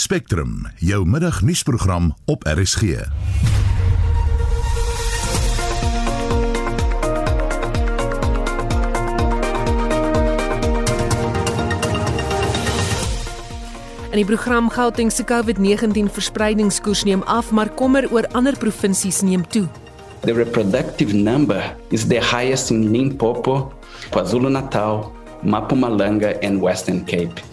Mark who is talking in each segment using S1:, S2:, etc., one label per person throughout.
S1: Spectrum, jou middagnuusprogram op RSG.
S2: In die program Gauteng se COVID-19 verspreidingskoers neem af, maar kommer oor ander provinsies neem toe.
S3: The reproductive number is the highest in Limpopo, KwaZulu-Natal, Mpumalanga and Western Cape.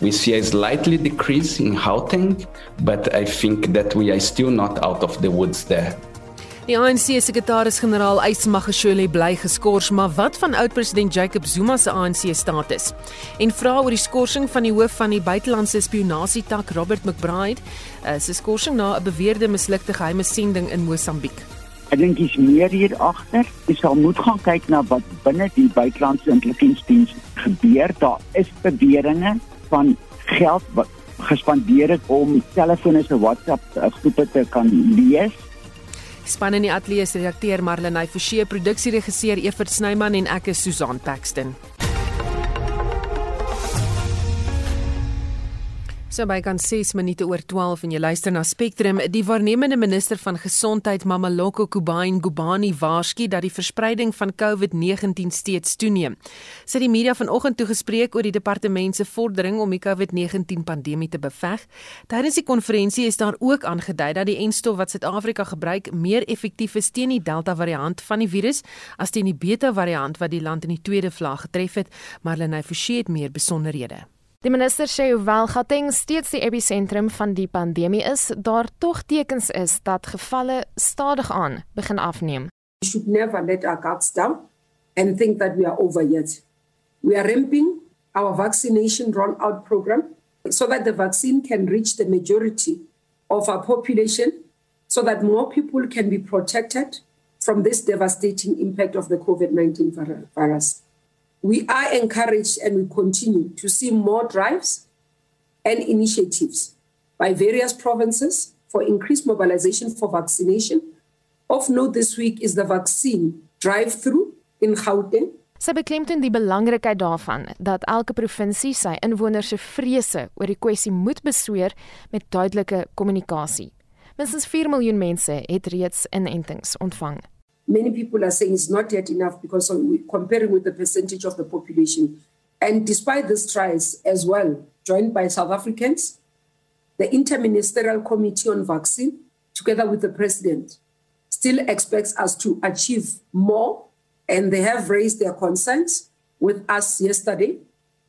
S3: We see a slightly decrease in Gauteng, but I think that we are still not out of the woods there.
S2: Die ANC sekretaris-generaal Ysmagashule bly geskort, maar wat van oud-president Jacob Zuma se ANC status? En vra oor die skorsing van die hoof van die buitelandse spionasietak Robert McBride, uh, se skorsing na 'n beweerde mislukte geheime sending in Mosambiek.
S4: Ek dink dis meer hier agter. Jy sal moet gaan kyk na wat binne die buitelandse intelligensdiens gebeur. Daar is beweringe van geld wat gespandeer het om telefone se WhatsApp groepe te kan lees.
S2: Span in die ateljee se redakteur Marlenae Forsie, produksieregisseur Evert Snyman en ek is Susan Paxton. So by kan 6 minute oor 12 en jy luister na Spectrum. Die waarnemende minister van Gesondheid, Mamaloko Kubain Gubani, waarsku dat die verspreiding van COVID-19 steeds toeneem. Sy het die media vanoggend toegespreek oor die departement se vordering om die COVID-19 pandemie te beveg. Tydens die konferensie is daar ook aangedui dat die enstof wat Suid-Afrika gebruik meer effektief is teen die Delta variant van die virus as teen die Beta variant wat die land in die tweede vlaag getref het. Marlenae Forsie het meer besonderhede.
S5: Die minister sê hoewel Gauteng steeds die episentrum van die pandemie is, daar tog tekens is dat gevalle stadig aan begin afneem.
S6: We should never let our guards down and think that we are over yet. We are ramping our vaccination rollout program so that the vaccine can reach the majority of our population so that more people can be protected from this devastating impact of the COVID-19 virus. We are encouraged and we continue to see more drives and initiatives by various provinces for increased mobilization for vaccination. Of note this week is the vaccine drive-through in Gauteng.
S5: Sy beklemtoon die belangrikheid daarvan dat elke provinsie sy inwoners se vrese oor die kwessie moet besweer met duidelike kommunikasie. Minstens 4 miljoen mense het reeds inentings ontvang.
S6: Many people are saying it's not yet enough because comparing with the percentage of the population. And despite this tries as well, joined by South Africans, the Interministerial Committee on Vaccine, together with the President, still expects us to achieve more. And they have raised their concerns with us yesterday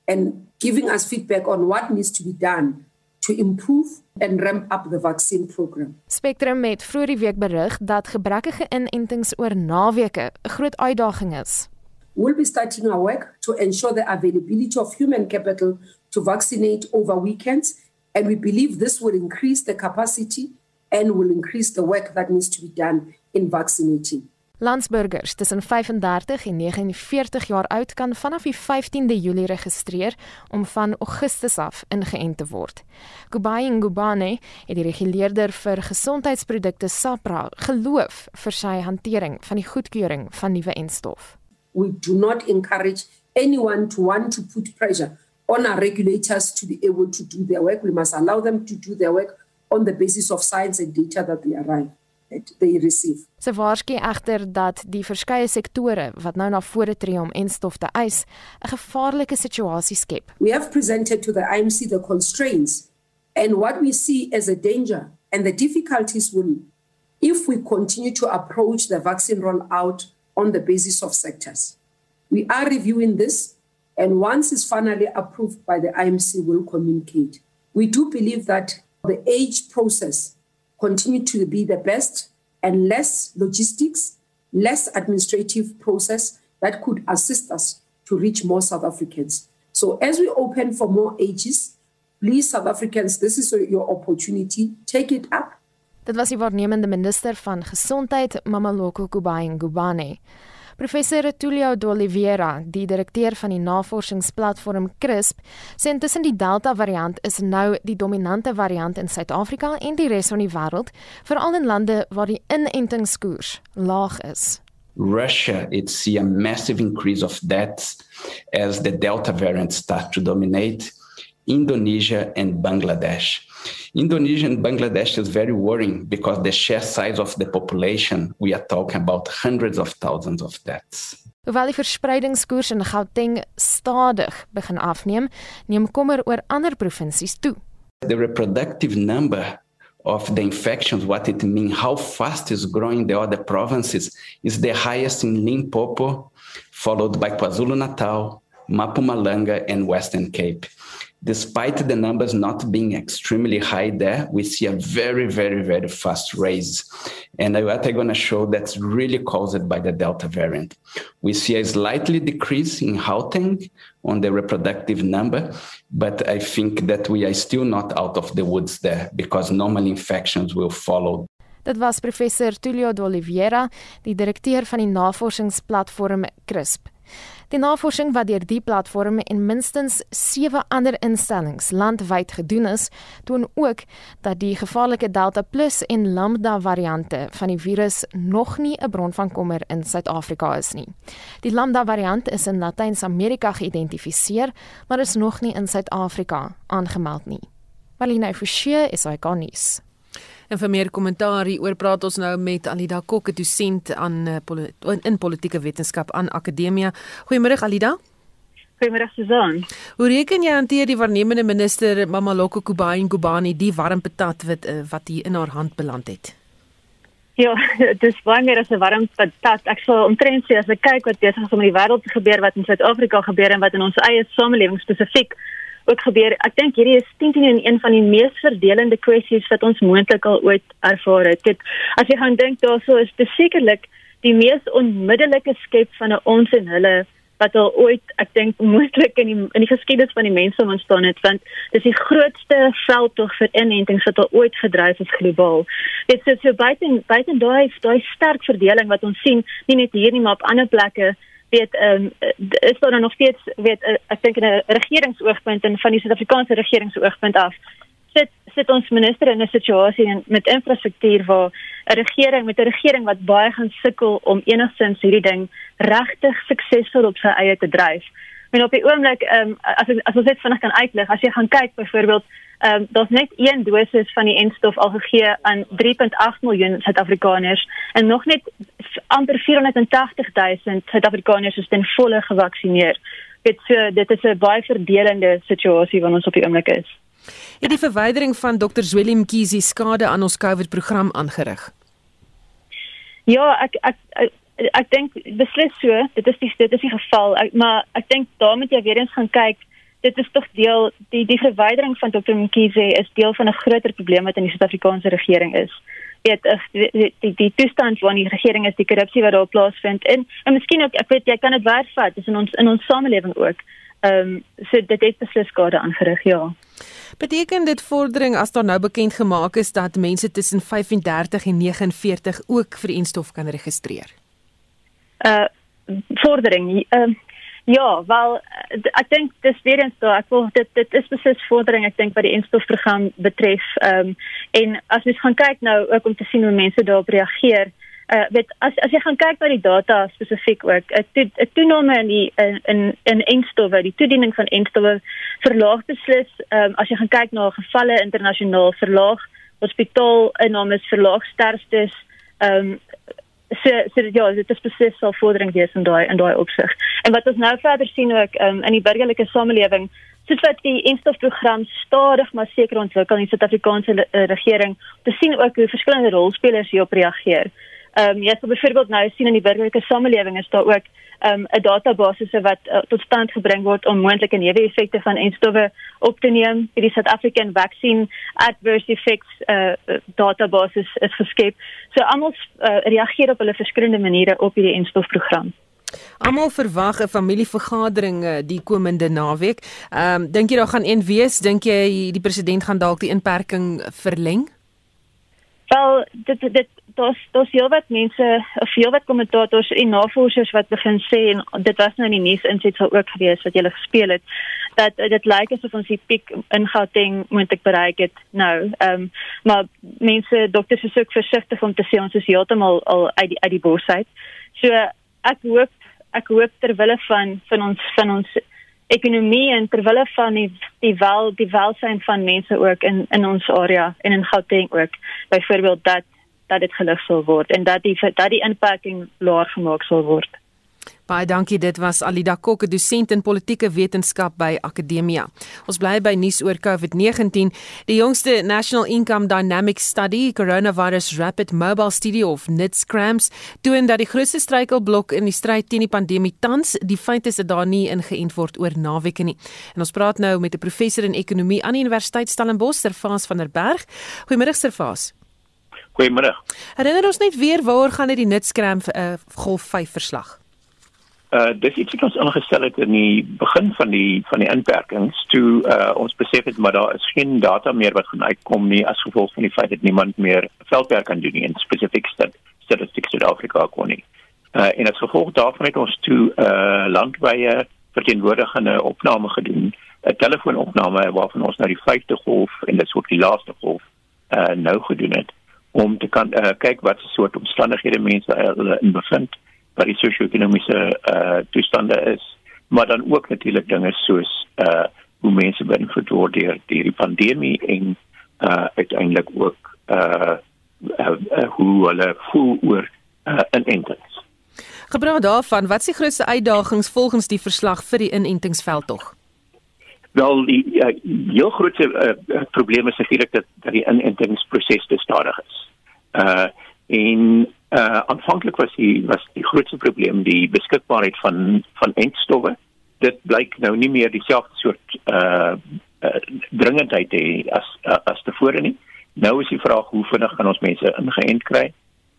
S6: and giving us feedback on what needs to be done to improve and ramp up the vaccine program.
S5: Spectrum het vroeër die week berig dat gebrekkige inentings oor naweke 'n groot uitdaging is.
S6: We'll be starting our work to ensure the availability of human capital to vaccinate over weekends and we believe this will increase the capacity and will increase the work that needs to be done in vaccinating.
S5: Landsburgers tussen 35 en 49 jaar oud kan vanaf die 15de Julie registreer om van Augustus af ingeënt te word. Kubai Ngubane, die reguleerder vir gesondheidsprodukte SAPRA, geloof vir sy hantering van die goedkeuring van nuwe enstof.
S6: We do not encourage anyone to want to put pressure on our regulators to be able to do their work. We must allow them to do their work on the basis of science and data that they arrive they receive.
S5: Sy waarsku egter dat die verskeie sektore wat nou na vore tree om enstof te eis, 'n gevaarlike situasie skep.
S6: We have presented to the IMC the constraints and what we see as a danger and the difficulties will if we continue to approach the vaccine rollout on the basis of sectors. We are reviewing this and once it's finally approved by the IMC we'll communicate. We do believe that the age process continue to be the best and less logistics, less administrative process that could assist us to reach more South Africans. So as we open for more ages, please South Africans, this is your opportunity, take it up.
S5: Dit was die waarnemende minister van gesondheid Mamaloko Kubayi Professor Tulio D'Oliveira, die direkteur van die navorsingsplatform CRISP, sê intussen die Delta variant is nou die dominante variant in Suid-Afrika en die res van die wêreld, veral in lande waar die inentingskoers laag is.
S3: Russia it see a massive increase of deaths as the Delta variant start to dominate Indonesia and Bangladesh. Indonesia and Bangladesh is very worrying because the sheer size of the population, we are talking about hundreds of thousands of deaths.
S5: Hoewel die verspreidingskoers in Gauteng stadig begin afneem, neem kommer oor ander provinsies toe.
S3: The reproductive number of the infections, what it means, how fast is growing the other provinces, is the highest in Limpopo, followed by KwaZulu-Natal, Mpumalanga, and Western Cape despite the numbers not being extremely high there, we see a very, very, very fast raise. And what I'm going to show that's really caused by the Delta variant. We see a slightly decrease in Gauteng on the reproductive number, but I think that we are still not out of the woods there because normal infections will follow.
S5: Dit was professor Tulio de Oliveira, die direkteur van die navorsingsplatform CRISP. Die navorsing wat deur die platform en minstens 7 ander instellings landwyd gedoen is, toon ook dat die gevaarlike Delta Plus en Lambda variante van die virus nog nie 'n bron van kommer in Suid-Afrika is nie. Die Lambda variant is in Latyns-Amerika geïdentifiseer, maar is nog nie in Suid-Afrika aangemeld nie. Marlene Forsie is hy gonies.
S2: En vir meer kommentaar hieroor praat ons nou met Alida Kok, 'n dosent aan uh, in politieke wetenskap aan Akademia. Goeiemôre Alida.
S7: Goeiemôre Susan.
S2: Hoe reken jy hanteer die waarnemende minister Mamaloko Kubayi Ngubani die warm patat wat uh, wat hier in haar hand beland het?
S7: Ja, dis baie meer as 'n warm patat. Ek sal omtrent sê as ek kyk wat besig is om in die wêreld te gebeur, wat in Suid-Afrika gebeur en wat in ons eie samelewing spesifiek ook gebeur. Ek dink hierdie is teen teen een van die mees verdelende kwessies wat ons moontlik al ooit ervaar het. Dit as jy gaan dink daaroor is dit sekerlik die mees onmiddellike skep van 'n ons en hulle wat al ooit ek dink moontlik in die in die geskiedenis van die mense ontstaan het want dis die grootste veldtog vir inentings wat al ooit gedryf is globaal. Dit is so buite buite daai daai sterk verdeling wat ons sien nie net hier nie maar op ander plekke weet ehm um, is daar nog steeds weet uh, ek dink 'n regeringsoogpunt en van die Suid-Afrikaanse regeringsoogpunt af sit sit ons minister in 'n situasie en met infrastruktuur waar 'n regering met 'n regering wat baie gaan sukkel om enigstens hierdie ding regtig suksesvol op sy eie te dryf. En op die oomblik ehm um, as as ons net vinnig kan uitlig as jy gaan kyk byvoorbeeld ehm um, daar's net een dosis van die enstof al gegee aan 3.8 miljoen Suid-Afrikaners en nog net amper 480 000 Suid-Afrikaners is ten volle gevaksinereer. Dit so dit is 'n baie verdelende situasie wat ons op die oomblik is.
S2: Het die verwydering van Dr. Zweli Mkhize skade aan ons COVID-program aangerig?
S7: Ja, ek ek ek, ek dink beslis so, dit is die dit is die geval, ek, maar ek dink daarmee jy weer eens gaan kyk dit is tog deel die die verwydering van Dr. Mkhize is deel van 'n groter probleem wat in die Suid-Afrikaanse regering is. Dit is die die, die toestand van die regering is die korrupsie wat daar plaasvind en en miskien ook ek weet jy kan dit waarvat dis in ons in ons samelewing ook. Ehm um, so dit het beslis skade aangerig ja.
S2: Beteken dit vordering as daar nou bekend gemaak is dat mense tussen 35 en 49 ook vir die instof kan registreer?
S7: Uh vordering uh, Ja, wel ek dink dis weer eens daar. Ek wil dit dit is beslis vordering ek dink wat die instofprogram betref. Ehm um, en as jy gaan kyk nou ook om te sien hoe mense daarop reageer. Uh weet as as jy gaan kyk na die data spesifiek ook, 'n toename in die in in in instowwe, die toediening van instowwe verlaag beslis. Um, as jy gaan kyk na gevalle internasionaal verlaag, hospitaal innames verlaag sterftes. Ehm um, so so ja, dit is presies sal vordering wees in daai in daai opsig. En wat ons nou verder sien ook um, in die burgerlike samelewing, soos wat die instofprogram stadig maar seker ontwikkel in die Suid-Afrikaanse uh, regering, te sien ook hoe verskillende rolspelers hierop reageer. Ehm um, jy sal byvoorbeeld nou sien in die burgerlike samelewing is daar ook um, 'n database wat uh, tot stand gebring word om moontlike neeweffekte van enstowwe op te neem. Hierdie South African Vaccine Adverse Effects uh, database is geskep. So almal uh, reageer op hulle verskillende maniere op hierdie enstofprogram.
S2: Almal verwag 'n familievergadering die komende naweek. Ehm um, dink jy daar gaan een wees? Dink jy die president gaan dalk die inperking verleng?
S7: Wel, dit dit daar's daar's heelwat mense, of heelwat kommentators en navorsers wat begin sê en dit was nou in die nuus insetsel ook gewees wat julle gespeel het dat dit lyk asof ons die piek in Gauteng moontlik bereik het nou. Ehm um, maar mense dokters is ook versigtig om te sê ons is heeltemal al uit die uit die bos uit. So ek hoop ek hoop ter wille van van ons van ons ekonomie en terwille van die die wel die welsyn van mense ook in in ons area en in Gauteng ook byvoorbeeld dat dat dit gelig sal word en dat die dat die inperking laer gemaak sal word.
S2: Baie dankie. Dit was Alida Kok, dosent in politieke wetenskap by Akademia. Ons bly by nuus oor COVID-19. Die jongste National Income Dynamics Study, Coronavirus Rapid Mobile Study of NITSCRAMS, toon dat die grootste struikelblok in die stryd teen die pandemie tans die feit is dat daar nie ingeënt word oor naweke nie. En ons praat nou met 'n professor in ekonomie aan die Universiteit Stellenbosch, Servaas van der Berg. Goeiemôre Servaas.
S8: Goeiemôre.
S2: Herinner ons net weer waaroor gaan dit die NITSCRAMS uh, golf 5 verslag?
S8: uh dis iets wat ons ingestel het in die begin van die van die inperkings toe uh ons besef het maar daar is geen data meer wat gaan uitkom nie as gevolg van die feit dat niemand meer veldwerk kan doen nie in spesifiek stad statistics Suid-Afrika kon nie. Uh en as gevolg daarvan het ons toe uh landwyse verteenwoordigende opname gedoen, 'n telefoonopname waarvan ons nou die 5de golf en dit soort die laaste golf uh nou gedoen het om te kan uh, kyk wat soort omstandighede mense hulle in bevind wat die sosio-ekonomiese uh toestande is, maar dan ook natuurlik dinge soos uh hoe mense beïnvloed word deur die pandemie en uh uiteindelik ook uh, uh, uh hoe hulle voel oor uh inentings.
S2: Gepraat daarvan, wat is die grootste uitdagings volgens die verslag vir die inentingsveld tog?
S8: Wel die uh, heel grootste uh, probleem is natuurlik dat dat die inentingsproses te stadig is. Uh en uh aanvanklik was die was die grootste probleem die beskikbaarheid van van entstowwe. Dit blyk nou nie meer dieselfde soort uh, uh dringendheid hê as uh, as tevore nie. Nou is die vraag hoe vinnig kan ons mense ingeënt kry?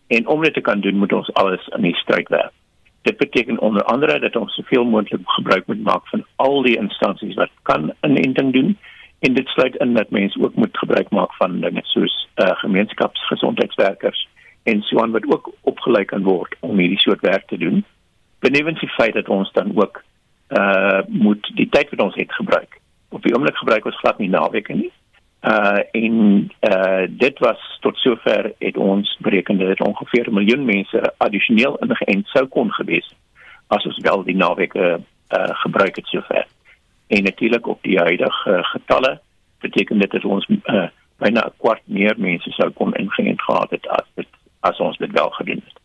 S8: En om dit te kan doen, moet ons alles in die stryd werk. Dit beteken onder andere dat ons soveel moontlik gebruik moet maak van al die instansies wat kan inenting doen en dit sluit in dat mense ook moet gebruik maak van dinge soos uh gemeenskapsgesondheidswerkers en so aan wat ook opgelei kan word om hierdie soort werk te doen. Benewens die feit dat ons dan ook uh moet die tyd wat ons het gebruik. Op die oomblik gebruik ons glad nie naweke nie. Uh en uh dit was tot sover het ons bereken dat dit ongeveer 'n miljoen mense addisioneel ingeënt sou kon gewees as ons wel die naweke uh gebruik het sover. En natuurlik op die huidige uh, getalle beteken dit dat ons uh byna 'n kwart meer mense sou kon ingeënt gehad het as dit as ons dit wel gedoen het.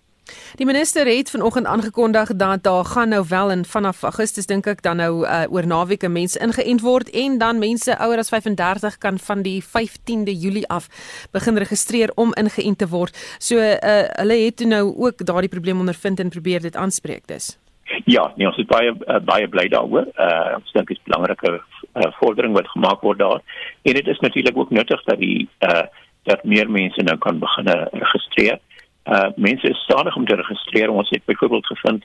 S2: Die minister het vanoggend aangekondig dat daar gaan nou wel in vanaf Augustus dink ek dan nou uh, oor naweke mense ingeënt word en dan mense ouer as 35 kan van die 15de Julie af begin registreer om ingeënt te word. So uh, hulle het nou ook daardie probleem ondervind en probeer dit aanspreek dus.
S8: Ja, nee, ons is baie uh, baie bly daaroor. Uh ons dink dit is 'n belangrike uh, vordering wat gemaak word daar. En dit is natuurlik ook nuttig dat die uh dat meer mense nou kan begin registreer uh mense is stadig om te registreer. Ons het byvoorbeeld gevind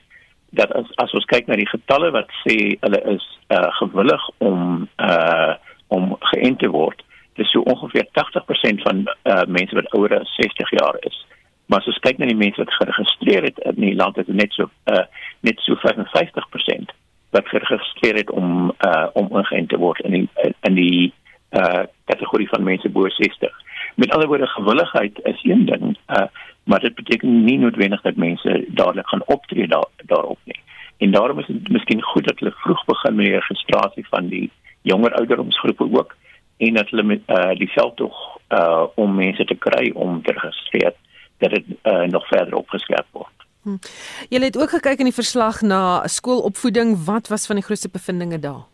S8: dat as as ons kyk na die getalle wat sê hulle is uh gewillig om uh om geënt te word, dis so ongeveer 80% van uh mense wat ouer as 60 jaar is. Maar as ons kyk na die mense wat geregistreer het in die land, is dit net so uh net so 55% wat geregistreer het om uh om ingeënt te word in die in die uh kategorie van mense bo 60. Met ander woorde gewilligheid is een ding, uh maar dit beteken nie noodwendig dat mense dadelik gaan optree daar daarop nie. En daarom is dit miskien goed dat hulle vroeg begin met die registrasie van die jonger ouderdomsgroepe ook en dat hulle met uh, die veldtog uh om mense te kry om te registreer dat dit uh, nog verder opgeskerp word.
S2: Hm. Jy het ook gekyk in die verslag na skoolopvoeding, wat was van die grootste bevindinge daar?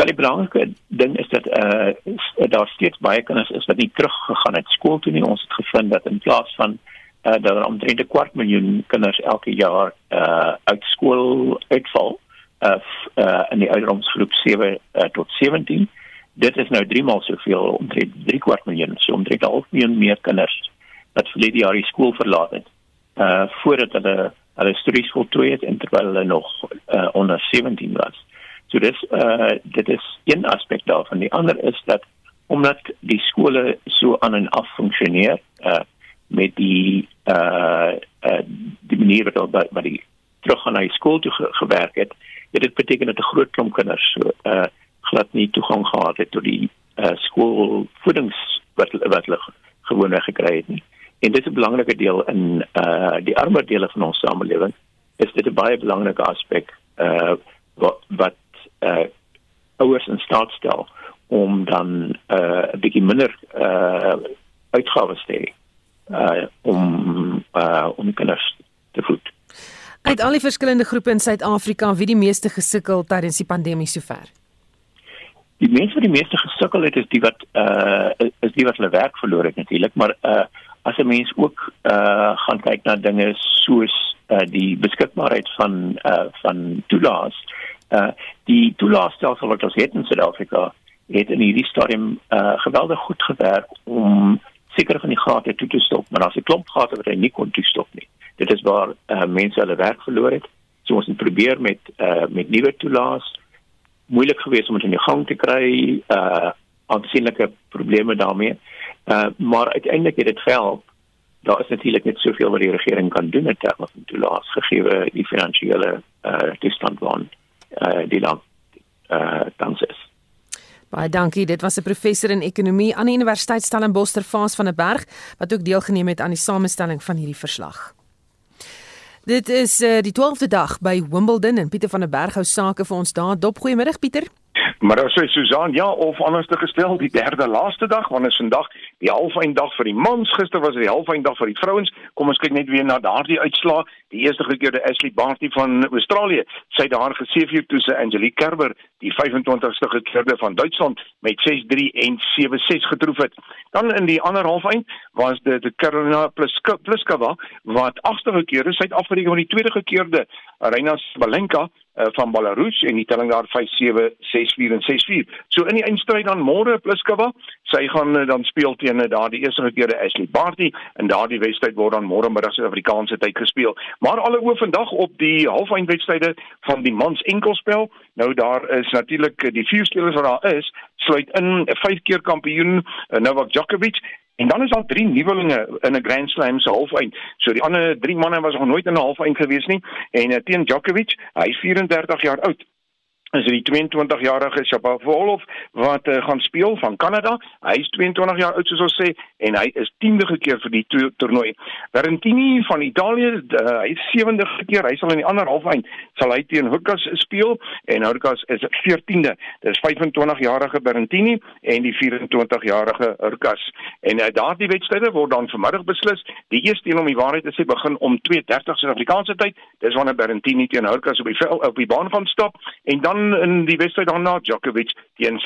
S8: Wel die belangrike ding is dat eh uh, daar steeds baie kinders is wat nie teruggegaan het skool toe nie. Ons het gevind dat in plaas van eh uh, dat er omtrent 'n kwart miljoen kinders elke jaar eh uh, uit skool uitval uh, uh in die ouderdomsgroep 7 uh, tot 17. Dit is nou 3 maal soveel omtrent 3 kwart miljoen, so omtrent 'n half miljoen meer kinders wat verlede jaar die skool verlaat het. Uh voordat hulle hulle studies voltooi het en terwyl hulle nog uh, onder 17 was. So dis uh dit is een aspek daarvan. Die ander is dat omdat die skole so aan en af funksioneer uh met die uh uh die manier wat wat, wat die terug aan die skool toe ge, gewerk het, het dit beteken dat 'n groot klomp kinders so uh glad nie toegang gehad het tot die uh skoolvoedings wat wat hulle gewoonweg gekry het nie. En dit is 'n belangrike deel in uh die armer dele van ons samelewing. Is dit 'n baie belangrike aspek uh wat wat uh ouers in staat stel om dan uh 'n bietjie minder uh uitgawes te hê uh om uh om kinders te voed.
S2: Uit al die verskillende groepe in Suid-Afrika, wie die meeste gesukkel tydens die pandemie sover?
S8: Die mense wat die meeste gesukkel het is die wat uh is die wat hulle werk verloor het natuurlik, maar uh as 'n mens ook uh gaan kyk na dinge soos uh die beskikbaarheid van uh van toelaas, uh die toelaasstelsel wat ons het in Suid-Afrika het in hierdie stadium uh geweldig goed gewerk om seker van die gate toe te stop, maar daar's 'n klomp gate wat hy nie kon toestop nie. Dit is waar uh, mense hulle werk verloor het. So ons het probeer met uh met nuwe toelaas moeilik geweest om dit in die gang te kry, uh aansienlike probleme daarmee. Uh maar uiteindelik het dit gehelp. Daar is natuurlik net soveel wat die regering kan doen in terme van toelaas gegee die finansiële uh toestand van uh die land uh tans is.
S2: Baie dankie. Dit was 'n professor in ekonomie aan die Universiteit Stellenbosch ter Vaas van der Berg wat ook deelgeneem het aan die samestelling van hierdie verslag. Dit is uh, die 12de dag by Wimbledon en Pieter van der Berg hou sake vir ons daar. Dop goeiemiddag Pieter.
S9: Maar dan sê Susan, ja, of anders te gestel, die derde laaste dag, want is vandag die halfeindag vir die mans, gister was dit die halfeindag vir die vrouens. Kom ons kyk net weer na daardie uitslaa. Die eerste gekeerde Ashley Barty van Australië, sy het daar geseëvier toe sy Angelique Kerber, die 25ste gekeerde van Duitsland met 6-3 en 7-6 getroof het. Dan in die ander halfeind was dit die Carolina Pliskova wat agste gekeerde, afgereken met die tweede gekeerde Aryna Sabalenka uh, van Belarus en die telling daar 5-7, 6-4 en 6-4. So in die eindstryd dan môre Pliskova, sy gaan uh, dan speel teen uh, daardie eerste gekeerde Ashley Barty en daardie wedstryd word dan môre middag Suid-Afrikaanse tyd gespeel. Maar alle oë vandag op die halfeindwedstryde van die mans enkelspel. Nou daar is natuurlik die vier spelers wat daar is, sluit in 'n vyf keer kampioen Novak Djokovic En dan is daar drie nuwelinge in 'n Grand Slam se halfeind. So die ander drie manne was nog nooit in 'n halfeind gewees nie. En teen Djokovic, hy is 34 jaar oud is die 22-jarige Shapovalov wat uh, gaan speel van Kanada. Hy is 22 jaar oud soos ons sê en hy is 10de keer vir die to toernooi. Berrettini van Italië, uh, hy is 7de keer. Hy sal in die ander halfeind sal hy teen Hukas speel en Hukas is 14de. Dis 25-jarige Berrettini en die 24-jarige Hukas. En uh, daardie wedstryde word dan vanmiddag beslis. Die eerste een om die waarheid te sê begin om 2:30 Suid-Afrikaanse tyd. Dis wanneer Berrettini teen Hukas op die op die baan gaan stap en dan in die wedstryd daarna Djokovic teen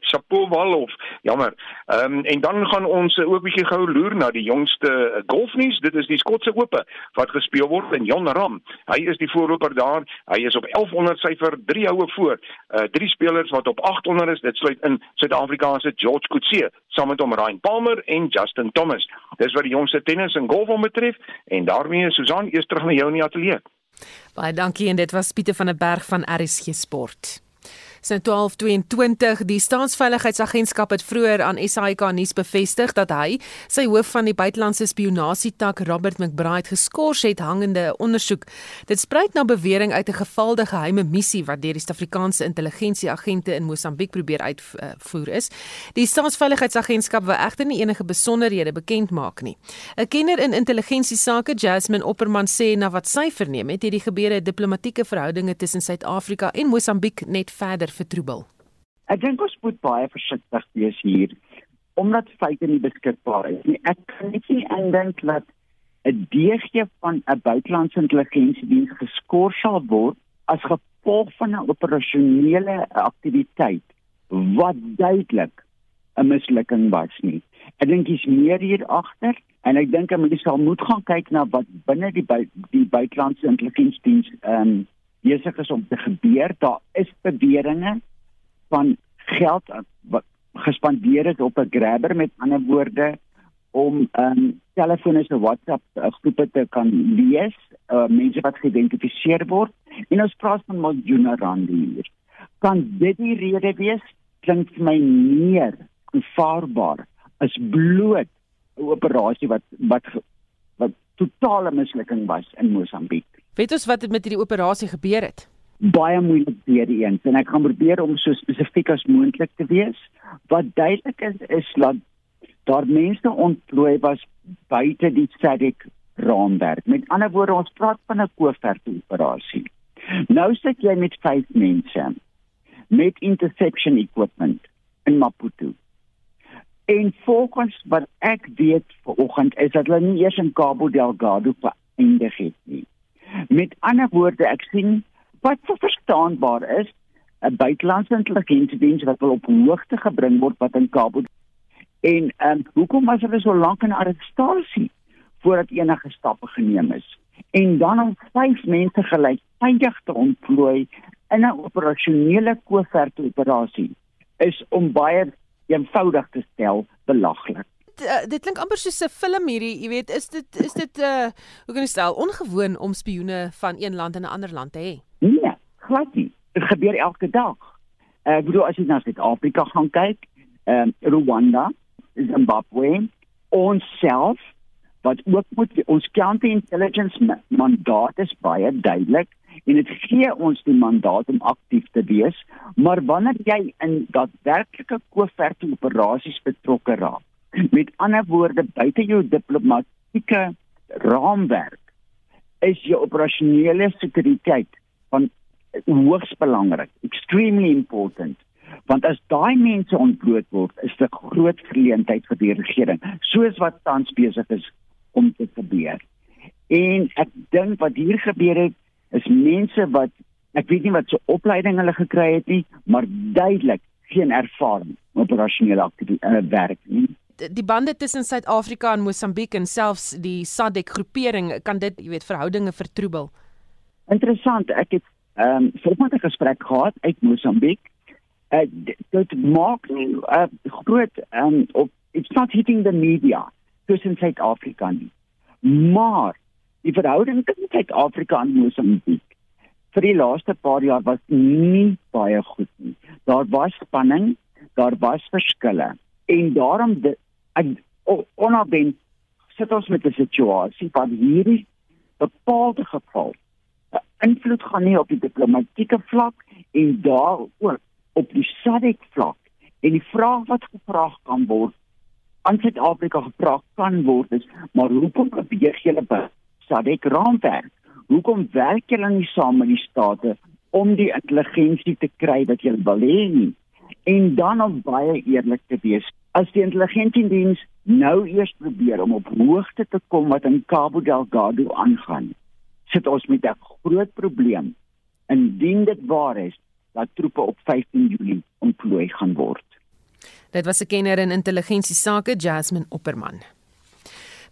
S9: Shapovalov. Jammer. Ehm um, en dan gaan ons ook bietjie gou loer na die jongste golfnuus. Dit is die Skotse Ope wat gespeel word in Jon Ram. Hy is die voorloper daar. Hy is op 1100 syfer, 3 houe voor. Uh drie spelers wat op 800 is. Dit sluit in Suid-Afrikaanse George Coetzee saam met hom Ryan Palmer en Justin Thomas. Dis wat die jongste tennis en golf betref en daarmee Susan eers terug na jou in die ateljee.
S2: Baie dankie en dit was Pieter van der Berg van RSG Sport. Sin 1222 die staatsveiligheidsagentskap het vroeër aan SAK nuus bevestig dat hy sy hoof van die buitelandse spionasietak Robert McBride geskort het hangende ondersoek. Dit spruit na bewering uit 'n gevalde geheime missie wat deur die Suid-Afrikaanse intelligensieagente in Mosambiek probeer uitvoer is. Die staatsveiligheidsagentskap wil egter nie enige besonderhede bekend maak nie. 'n Kenner in intelligensiesake, Jasmine Opperman sê na wat sy verneem het, het die gebeure diplomatieke verhoudinge tussen Suid-Afrika en Mosambiek net verder verder vertroebel?
S4: Ek dink ons moet baie versigtig wees hier omdat feite nie beskikbaar is nie. Ek kan net nie aandink dat 'n DG van 'n buitelandse intelligensiediens geskort sal word as gevolg van 'n operasionele aktiwiteit wat duidelik 'n mislukking was nie. Ek dink dis meer hier agter en ek dink mense sal moet gaan kyk na wat binne die bui die buitelandse intelligensiediens ehm um, besig is om te gebeur. Daar is beweringe van geld wat gespandeer is op 'n grabber met ander woorde om ehm um, telefone se WhatsApp uh, groepe te kan lees, uh, mense wat geïdentifiseer word en ons praat van miljoene rande hier. Kan dit die rede wees? Klink vir my meer gevaarbaar as bloot 'n operasie wat wat wat totale mislukking was in Mosambiek.
S2: Weet ons wat met hierdie operasie gebeur het?
S4: Baie moeilik weer eens en ek gaan probeer om so spesifiek as moontlik te wees. Wat duidelik is is dat daar mense ontplooi was buite die SADC raamwerk. Met ander woorde, ons praat van 'n koeverte operasie. Nou sit jy met vyf mense met interception equipment in Maputo. En volgens wat ek weet vanoggend is dat hulle nie eers in Cabo Delgado beëindig het nie. Met ander woorde, ek sien wat verstaanbaar is, 'n buitelandse intelligensiediens wat wil op hoogte gebring word wat in Cabo en um, hoekom was hulle so lank in arrestasie voordat enige stappe geneem is? En dan om vyf mense gelyktydig te ontplooi in 'n operasionele koevert operasie is om baie eenvoudig te stel belaglik.
S2: Uh, dit klink amper soos 'n film hierdie, jy weet, is dit is dit uh hoe kan ek stel ongewoon om spioene van een land in 'n ander land te hê?
S4: Nee, glad nie. Dit gebeur elke dag. Uh, ek bedoel as jy na Suid-Afrika gaan kyk, ehm uh, Rwanda, Zimbabwe, ons self wat ook moet ons counterintelligence mandaat is baie duidelik en dit gee ons die mandaat om aktief te wees maar wanneer jy in daadwerklike koeverte operasies betrokke raak met ander woorde buite jou diplomatieke raamwerk is jou operasionele sekuriteit van hoogs belangrik extremely important want as daai mense ontbloot word is dit 'n groot geleentheid vir die regering soos wat tans besig is om te gebeur en ek dink wat hier gebeur het is mense wat ek weet nie wat so opleiding hulle gekry het nie, maar duidelik geen ervaring op operasionele aktiwiteit uh, werk nie.
S2: Die bande tussen Suid-Afrika en Mosambiek en selfs die SADC groepering kan dit, jy weet, verhoudinge vertroebel.
S4: Interessant, ek het ehm um, vanoggend 'n gesprek gehad uit Mosambiek. Uh, dit maak nie uh, groot ehm um, op it's not hitting the media tussen Suid-Afrika nie. Maar die verhouding tussen Suid-Afrika en Mosambiek vir die laaste paar jaar was nie baie goed nie. Daar was spanning, daar was verskille en daarom onabend sit ons met 'n situasie waar hierdie bepaalde geval invloed gaan nie op die diplomatieke vlak en daar ook op die SADC vlak en die vraag wat gevra kan word aan Suid-Afrika gevra kan word is maar hoekom beweeg julle by SADC raamwerk. Hoekom werk julle nie saam met die state om die intelligensie te kry wat julle wil hê nie? En dan om baie eerlik te wees, as die intelligensiediens nou eers probeer om op hoogte te kom wat in Cabo Delgado aangaan, sit ons met 'n groot probleem indien dit waar is dat troepe op 15 Julie ontplooi gaan word.
S2: Dit was 'n kenner in intelligensie sake, Jasmine Opperman.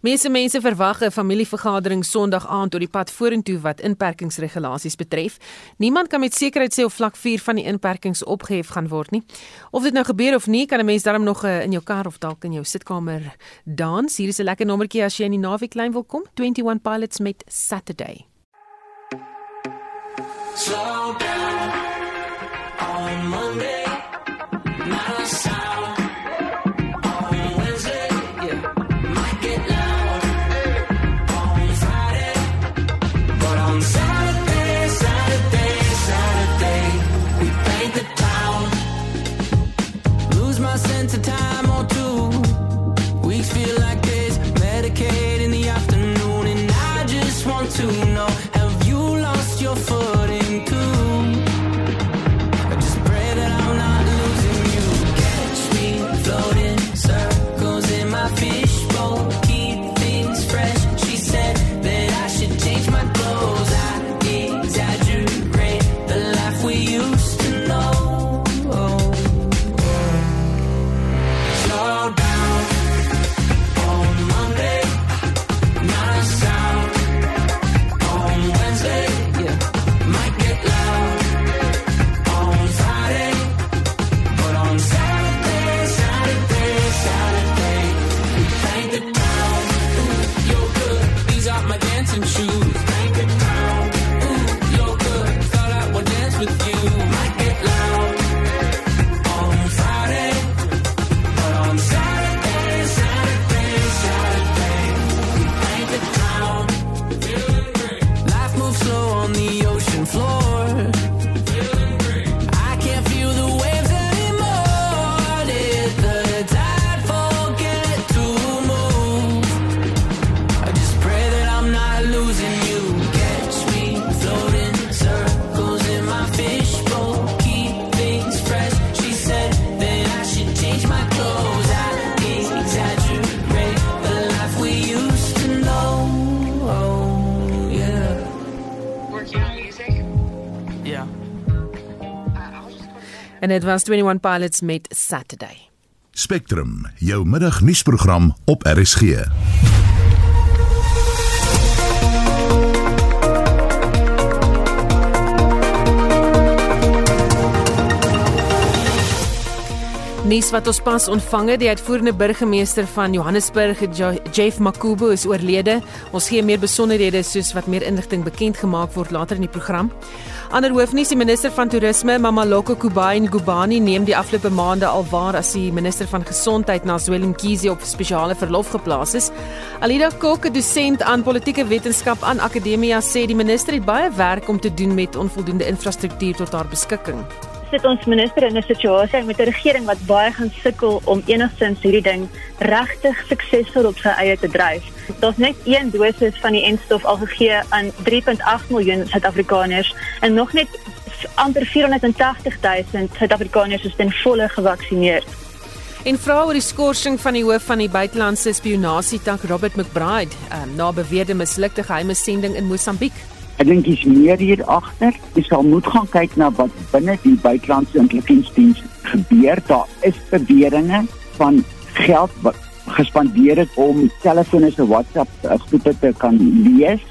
S2: Meeste mense verwag 'n familievergadering Sondag aand oor die pad vorentoe wat inperkingsregulasies betref. Niemand kan met sekerheid sê of vlak 4 van die inperkings opgehef gaan word nie. Of dit nou gebeur of nie, kan 'n mens darm nog uh, in jou kar of dalk in jou sitkamer dans. Hier is 'n lekker nommertjie as jy in die naweek klein wil kom. 21 Pilots met Saturday. Slow down on Monday. En dit was 21 Pilots met Saturday.
S1: Spectrum, jou middagnuusprogram op RSG.
S2: Nuus wat ons pas ontvang het, die uitvoerende burgemeester van Johannesburg, Jeff Makubo, is oorlede. Ons gee meer besonderhede soos wat meer inligting bekend gemaak word later in die program. Ander hoofnuus, die minister van toerisme, Mamaloko Kubayi Ngubane, neem die afgelope maande alwaar as die minister van gesondheid na Zweli Mkhize op spesiale verlof geplaas is. Alida Kok, 'n dosent aan politieke wetenskap aan Akademia, sê die minister het baie werk om te doen met onvoldoende infrastruktuur tot haar beskikking
S7: sit ons minister in 'n situasie met 'n regering wat baie gaan sukkel om enigstens hierdie ding regtig suksesvol op sy eie te dryf. Daar's net een dosis van die enstof al gegee aan 3.8 miljoen Suid-Afrikaners en nog net amper 480 000 Suid-Afrikaners is ten volle gevaksinereer.
S2: En vra oor die skorsing van die hoof van die buitelandse spionasie tank Robert McBride um, na beweerde mislukte geheime sending in Mosambiek.
S4: Ek dink dis meer hier agter. Jy sal moet gaan kyk na wat binne die buitelandse intelligensdiens gebeur. Daar is beweringe van geld wat gespandeer het om telefone se WhatsApp groepe te kan lees.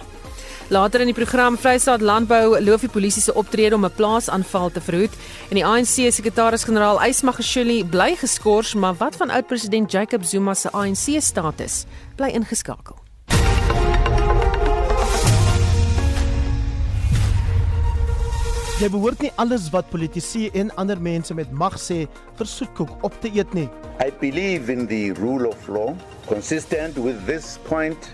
S2: Later in die program Vrystaat Landbou loof die polisie se optrede om 'n plaasaanval te verhoed en die ANC sekretaris-generaal Ysmagashule bly geskort, maar wat van oud-president Jacob Zuma se ANC status? Bly ingeskakel.
S10: Jy behoort nie alles wat politici en ander mense met mag sê vir soetkoek op te eet nie.
S11: I believe in the rule of law. Consistent with this point,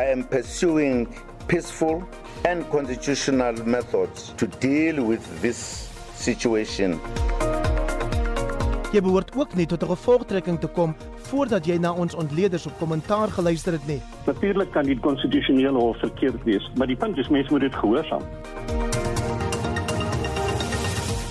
S11: I am pursuing peaceful and constitutional methods to deal with this situation.
S10: Jy behoort ook nie tot 'n gevolgtrekking te kom voordat jy na ons ontleeders op kommentaar geluister het nie.
S12: Natuurlik kan dit konstitusioneel hof verkeerd wees, maar die punt is mense moet dit gehoorsaam.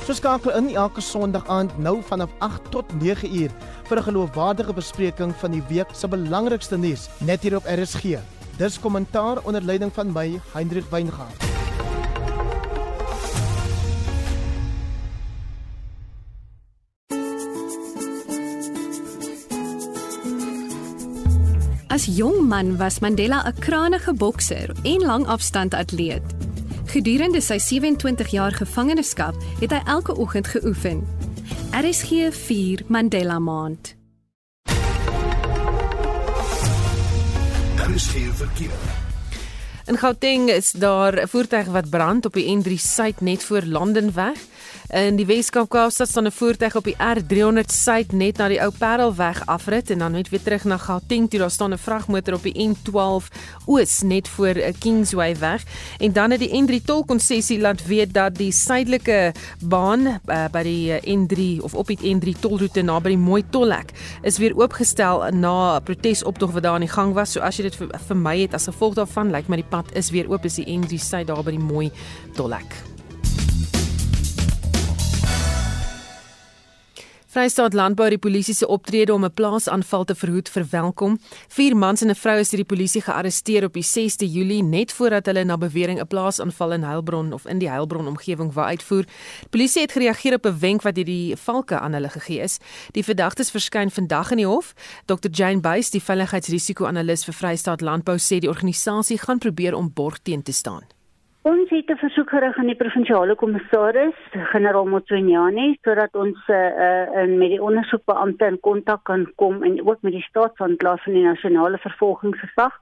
S10: So skakel in elke Sondag aand nou vanaf 8 tot 9 uur vir 'n geloofwaardige bespreking van die week se belangrikste nuus net hier op RSG. Dis kommentaar onder leiding van my, Hendrik Weingart.
S13: As jong man was Mandela 'n krangige bokser en langafstand atleet. Gedurende sy 27 jaar gevangenskap het hy elke oggend geoefen. RSG 4 Mandela Maand.
S1: RSG verkeer.
S2: In Gauteng is daar 'n voertuig wat brand op die N3 suid net voor Landenweg. In die Weskaap Kaapstad staan 'n voertuig op die R300 suid net na die ou Parelweg afrit en dan net weer terug na Gauteng toe. Daar staan 'n vragmotor op die N12 oos net voor 'n Kingsway weg. En dan het die N3 tolkonssessie laat weet dat die suidelike baan uh, by die eh, N3 of op die N3 tolroete naby die Mooi Tollhek is weer oopgestel na 'n protesoptog wat daar aan die gang was. So as jy dit vermy het as gevolg daarvan, lyk my die pad is weer oop is die N3 suid daar by die Mooi Tollhek. Vrystaat Landbou die polisie se optrede om 'n plaasaanval te verhoed verwelkom. Vier mans en 'n vrou is deur die polisie gearresteer op die 6de Julie net voordat hulle na bewering 'n plaasaanval in Heilbron of in die Heilbron omgewing wou uitvoer. Die polisie het gereageer op 'n wenk wat deur die valke aan hulle gegee is. Die verdagtes verskyn vandag in die hof. Dr Jane Buys, die veiligheidsrisiko-analis vir Vrystaat Landbou, sê die organisasie gaan probeer om borg teen te staan.
S14: Ons het 'n versoek gerig aan die provinsiale kommissaris, generaal Motsoenyane, sodat ons uh, uh, met die ondersoekbeampte in kontak kan kom en ook met die staatsanklaer van die nasionale vervolgingsgesag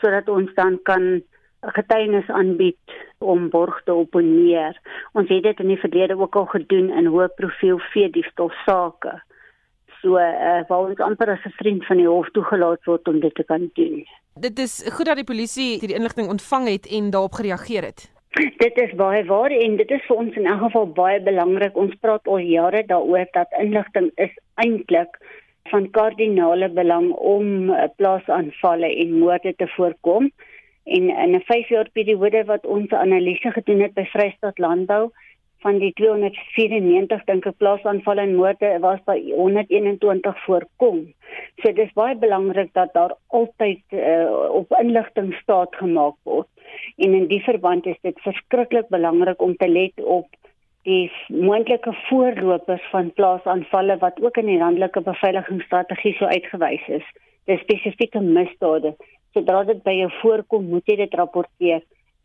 S14: sodat ons dan kan getuienis aanbied om borg te opponeer. Ons het dit in die verlede ook al gedoen in hoë profiel veediefstal sake. So, uh, waar ons amper as 'n vriend van die hof toegelaat word om dit te kan doen.
S2: Dit is goed dat die polisie hierdie inligting ontvang het en daarop gereageer het.
S14: Dit is baie waar en dit is vir ons in elk geval baie belangrik. Ons praat al jare daaroor dat inligting is eintlik van kardinale belang om eh, plaasaanvalle en moorde te voorkom. En in 'n 5 jaar periode wat ons analise gedoen het by Vrystaat Landbou, van die 294 dink ek plaasaanvalle en moorde was by 121 voorkom. So dis baie belangrik dat daar altyd uh, op inligting staat gemaak word. En in die verband is dit verskriklik belangrik om te let op die moontlike voorlopers van plaasaanvalle wat ook in die landelike beveiligingsstrategie so uitgewys is. Dis spesifieke misdade. Sodra dit by jou voorkom, moet jy dit rapporteer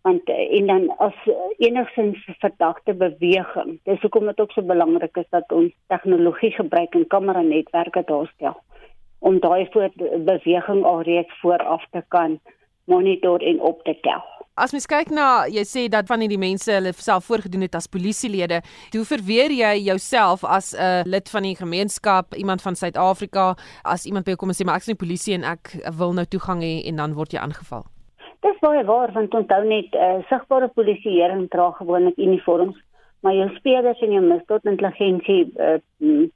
S14: want eh, en dan as enigsins verdagte beweging. Dis hoekom dit ook so belangrik is dat ons tegnologie gebruik en kamera netwerke daarstel om daai voor beweging alreeds vooraf te kan monitor en op te tel.
S2: As mens kyk na jy sê dat van hierdie mense hulle self voorgedoen het as polisielede, hoe verweer jy jouself as 'n lid van die gemeenskap, iemand van Suid-Afrika, as iemand by jou kom en sê maar ek is nie polisie en ek wil nou toegang hê en dan word jy aangeval?
S14: Dis baie waar want onthou net uh, sigbare polisieering dra gewoonlik uniforms maar jou spelers en jou misdaadintelligensie uh,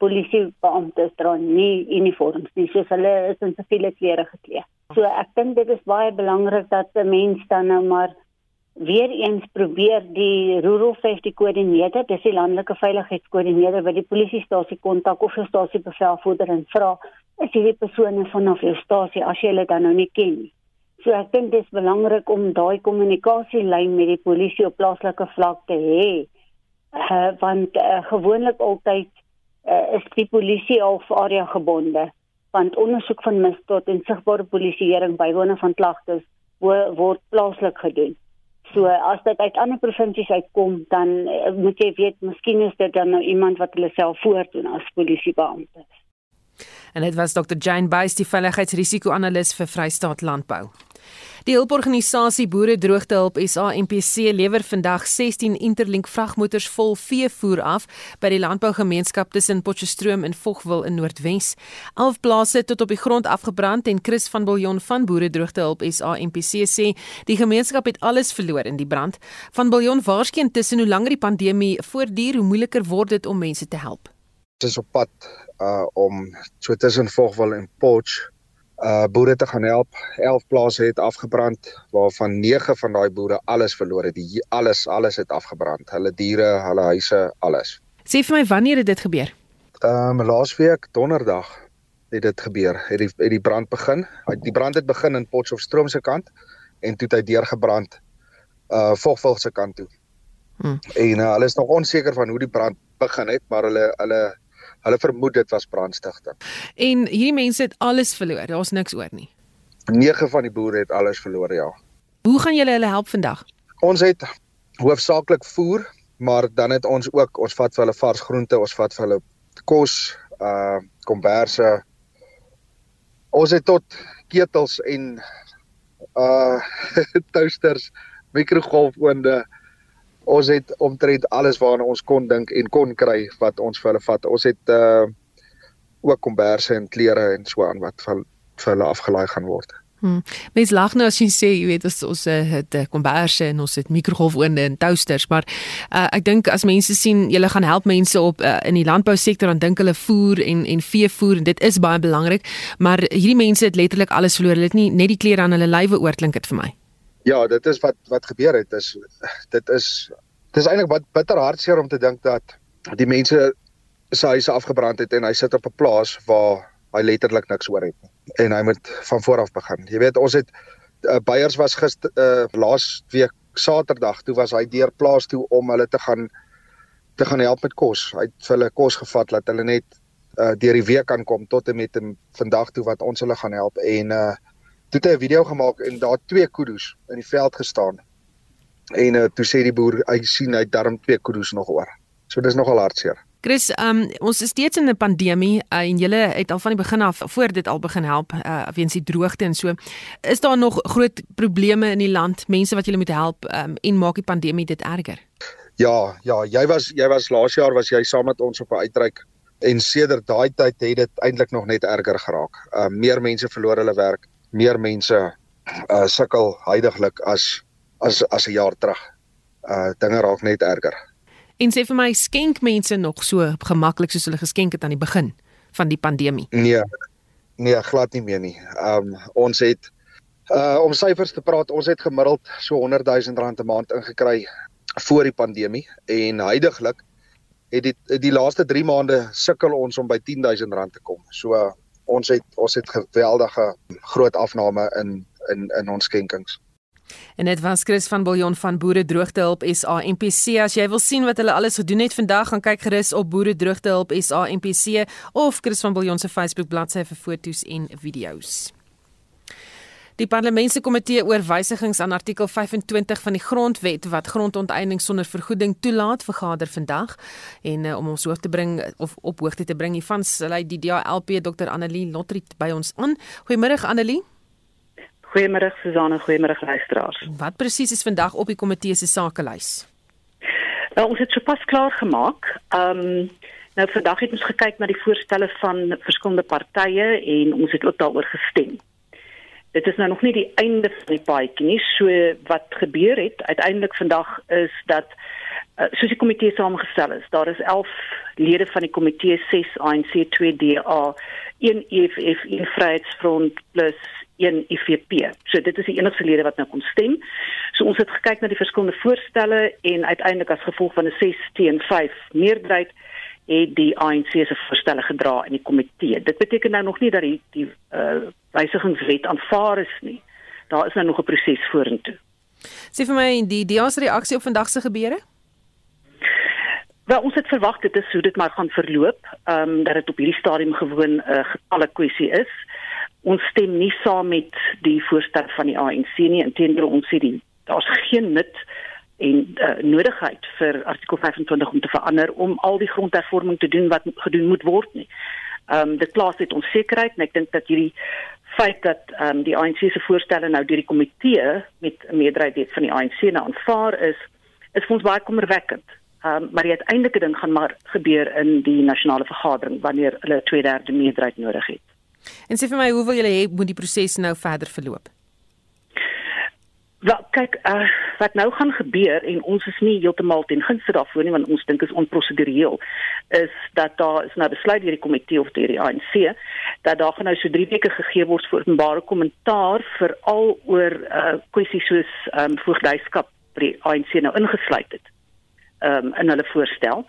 S14: polisiebeamptes dra nie uniforms nie soos hulle is in siviele klere geklee. So ek dink dit is baie belangrik dat 'n mens dan nou maar weer eens probeer die rural safety coordinator, dis die landelike veiligheidskoördineerder wat die polisiestasie kontak of die stasiebevelvoerder en vra is hierdie persone vanaf jou stasie as jy hulle dan nou nie ken nie. So ek dink dit is belangrik om daai kommunikasielyn met die polisie op plaaslike vlak te hê uh, want uh, gewoonlik altyd uh, is die polisie of area gebonde want ondersoek van misdaad en sigbare polisieering bywone van klagtes word plaaslik gedoen. So as dit uit ander provinsies uitkom dan uh, moet jy weet miskien is dit dan nou iemand wat hulle self voordoen as polisiebeampte.
S2: En dit was Dr. Jane Buys, die veiligheidsrisiko-analis vir Vrystaat Landbou. Die hulporganisasie Boere Droogtehulp SA MPC lewer vandag 16 Interlink vragmotors vol veevoer af by die landbougemeenskap tussen Potchefstroom en Vogwel in Noordwes. 11 plase tot op die grond afgebrand en Chris van Biljon van Boere Droogtehulp SA MPC sê die gemeenskap het alles verloor in die brand. Van Biljon waarskyn tussen hoe langer die pandemie voortduur, hoe moeiliker word dit om mense te help.
S15: Dit is op pad uh om so tussen Vogwel en Potch uh boere te gaan help. 11 plase het afgebrand waarvan 9 van daai boere alles verloor het. Die alles alles het afgebrand. Hulle diere, hulle huise, alles.
S2: Sê vir my wanneer het dit gebeur?
S15: Um laasweek donderdag het dit gebeur. Het die het die brand begin. Die brand het begin in Potchefstroom se kant en toe het hy deurgebrand uh Vogveld se kant toe. Hmm. En uh, hulle is nog onseker van hoe die brand begin het, maar hulle hulle Hulle vermoed dit was brandstigting.
S2: En hierdie mense het alles verloor. Daar's niks oor nie.
S15: 9 van die boere het alles verloor, ja.
S2: Hoe gaan julle hulle help vandag?
S15: Ons het hoofsaaklik voer, maar dan het ons ook ons vat vir hulle vars groente, ons vat vir hulle kos, uh komberse. Ons het tot ketels en uh toasters, mikrogolfoonde ons het omtrent alles waarna ons kon dink en kon kry wat ons vir hulle vat. Ons het uh ook komberse en klere en so aan wat vir, vir hulle afgelaai gaan word.
S2: Hmm. Mens lag nou as jy sê jy weet ons eh, het eh, komberse en ons het mikrogolfoonde en toasters, maar uh, ek dink as mense sien julle gaan help mense op uh, in die landbousektor dan dink hulle voer en en veevoer en dit is baie belangrik, maar hierdie mense het letterlik alles verloor. Hulle het nie net die klere aan hulle lywe oorklink dit vir my.
S15: Ja, dit is wat wat gebeur het. Is dit is dit is eintlik wat bitter hartseer om te dink dat die mense se huise afgebrand het en hy sit op 'n plaas waar hy letterlik niks oor het. En hy moet van voor af begin. Jy weet, ons het uh, Beyers was gister uh, laas week Saterdag, toe was hy deur plaas toe om hulle te gaan te gaan help met kos. Hy het vir hulle kos gevat dat hulle net uh, deur die week kan kom tot en met vandag toe wat ons hulle gaan help en uh toe het hy 'n video gemaak en daar twee kudu's in die veld gestaan. En uh, toe sê die boer hy sien hy darm twee kudu's nog oor. So dis nogal hartseer.
S2: Chris, um, ons is steeds in 'n pandemie uh, en julle het al van die begin af voor dit al begin help uh, weens die droogte en so. Is daar nog groot probleme in die land, mense wat julle moet help um, en maak die pandemie dit erger?
S15: Ja, ja, jy was jy was laas jaar was jy saam met ons op 'n uitreik en sedert daai tyd het dit eintlik nog net erger geraak. Uh meer mense verloor hulle werk meer mense uh sukkel heidaglik as as as 'n jaar terug. Uh dinge raak net erger.
S2: En sê vir my skenk mense nog so gemaklik soos hulle geskenk het aan die begin van die pandemie?
S15: Nee. Nee, glad nie meer nie. Um ons het uh om syfers te praat, ons het gemiddeld so 100 000 rand 'n maand ingekry voor die pandemie en heidaglik het die, die laaste 3 maande sukkel ons om by 10 000 rand te kom. So ons het ons het geweldige groot afname in in in ons skenkings.
S2: En dit was Chris van Billjon van Boere Droogtehulp SA MPC. As jy wil sien wat hulle alles gedoen het vandag, gaan kyk gerus op Boere Droogtehulp SA MPC of Chris van Billjon se Facebook bladsy vir foto's en video's. Die parlementskomitee oor wysigings aan artikel 25 van die grondwet wat grondonteiening sonder vergoeding toelaat vergader vandag en uh, om ons hoof te bring of op hoogte te bring hiervan sal hy die DALP Dr Annelie Lotriet by ons aan. Goeiemôre Annelie.
S16: Goeiemôre Susanne, goeiemôre luisteraars.
S2: Wat presies is vandag op die komitee se sakelys?
S16: Nou ons het sopas klaar gemaak. Ehm um, nou vandag het ons gekyk na die voorstelle van verskillende partye en ons het ook daaroor gestem dit is nou nog nie die einde van die paadjie nie. So wat gebeur het uiteindelik vandag is dat uh, soos die komitee saamgestel is, daar is 11 lede van die komitee 6 ANC 2 DA 1 EFF 1 Vryheidsfront plus 1 IFP. So dit is die enigste lede wat nou kon stem. So ons het gekyk na die verskillende voorstelle en uiteindelik as gevolg van 'n 6 teen 5 meerderheid het die ANC se voorstelle gedra in die komitee. Dit beteken nou nog nie dat die die uh, wysigingswet aanvaar is nie. Daar is nou nog 'n proses vorentoe.
S2: Sê vir my die DA se reaksie op vandag se gebeure?
S16: Wel, ons het verwag dit is hoe dit maar gaan verloop, ehm um, dat dit op hierdie stadium gewoon 'n uh, getalle kwessie is. Ons stem nie saam met die voorstel van die ANC nie. Inteendeel ons sê die daar's geen nut en uh, nodigheid vir artikel 25 om te verander om al die grondhervorming te doen wat gedoen moet word nie. Ehm um, dit plaas dit onsekerheid en ek dink dat hierdie feit dat ehm um, die ANC se voorstelle nou deur die komitee met 'n meerderheid van die ANC nou aanvaar is, is vir ons baie kommerwekkend. Ehm um, maar die uiteindelike ding gaan maar gebeur in die nasionale vergadering wanneer hulle 'n 2/3 meerderheid nodig het.
S2: En sê vir my, hoe wil julle hê moet die proses nou verder verloop?
S16: Wel kyk, uh, wat nou gaan gebeur en ons is nie heeltemal ten gunste daarvoor nie want ons dink is onprosedureel is dat daar is nou besluit deur die komitee of deur die ANC dat daar gaan nou so 3 weke gegee word vir openbare kommentaar vir al oor uh, kwessies soos um, voogdyskap by die ANC nou ingesluit het. Ehm um, in hulle voorstel.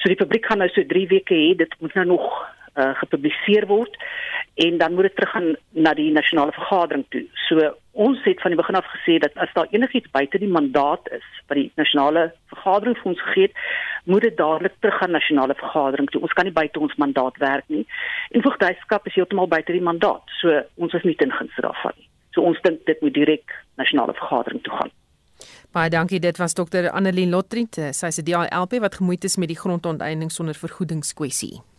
S16: So die publiek gaan nou so 3 weke hê, dit moet nou nog uh, gepubliseer word en dan moet dit teruggaan na die nasionale vergadering toe. So ons het van die begin af gesê dat as daar enigiets buite die mandaat is wat die nasionale vergadering vir ons gegee het, moet dit dadelik teruggaan nasionale vergadering toe. Ons kan nie buite ons mandaat werk nie. En voogdyskap is heeltemal buite die mandaat. So ons is nie ten gunste daarvan nie. So ons dink dit moet direk nasionale vergadering toe gaan.
S2: Baie dankie. Dit was dokter Annelie Lotriet. Sy is 'n DLP wat gemoeid is met die grondonteiening sonder vergoedingskwessie.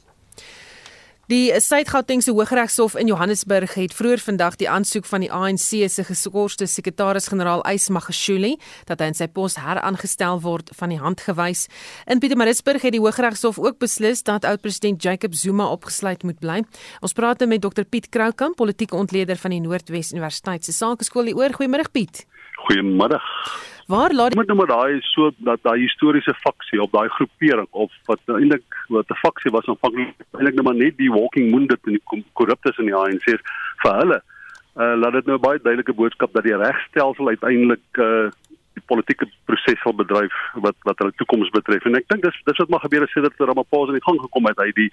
S2: Die Suid-Gautengse Hooggeregshof in Johannesburg het vroeër vandag die aansoek van die ANC se geskorste sekretaris-generaal Ys Magashule dat hy in sy pos heraangestel word van die hand gewys. In Pietermaritzburg het die Hooggeregshof ook beslis dat oud-president Jacob Zuma opgesluit moet bly. Ons praat nou met Dr Piet Kroukamp, politieke ontleder van die Noordwes Universiteit se Sakeskool. Goeiemôre Piet.
S17: Goeiemôre.
S2: Waar laat
S17: met nou maar daai so dat daai historiese faksie op daai groepering of wat nou eintlik wat 'n faksie was aanvanklik eintlik nou maar net die walking wounded en die korruptes in die ANC vir hulle. Uh laat dit nou baie duidelike boodskap dat die regstelsel uiteindelik uh die politieke proses sal bedryf wat wat hulle toekoms betref en ek dink dis dis wat maar gebeur het sedert Ramaphosa in die gang gekom het hy die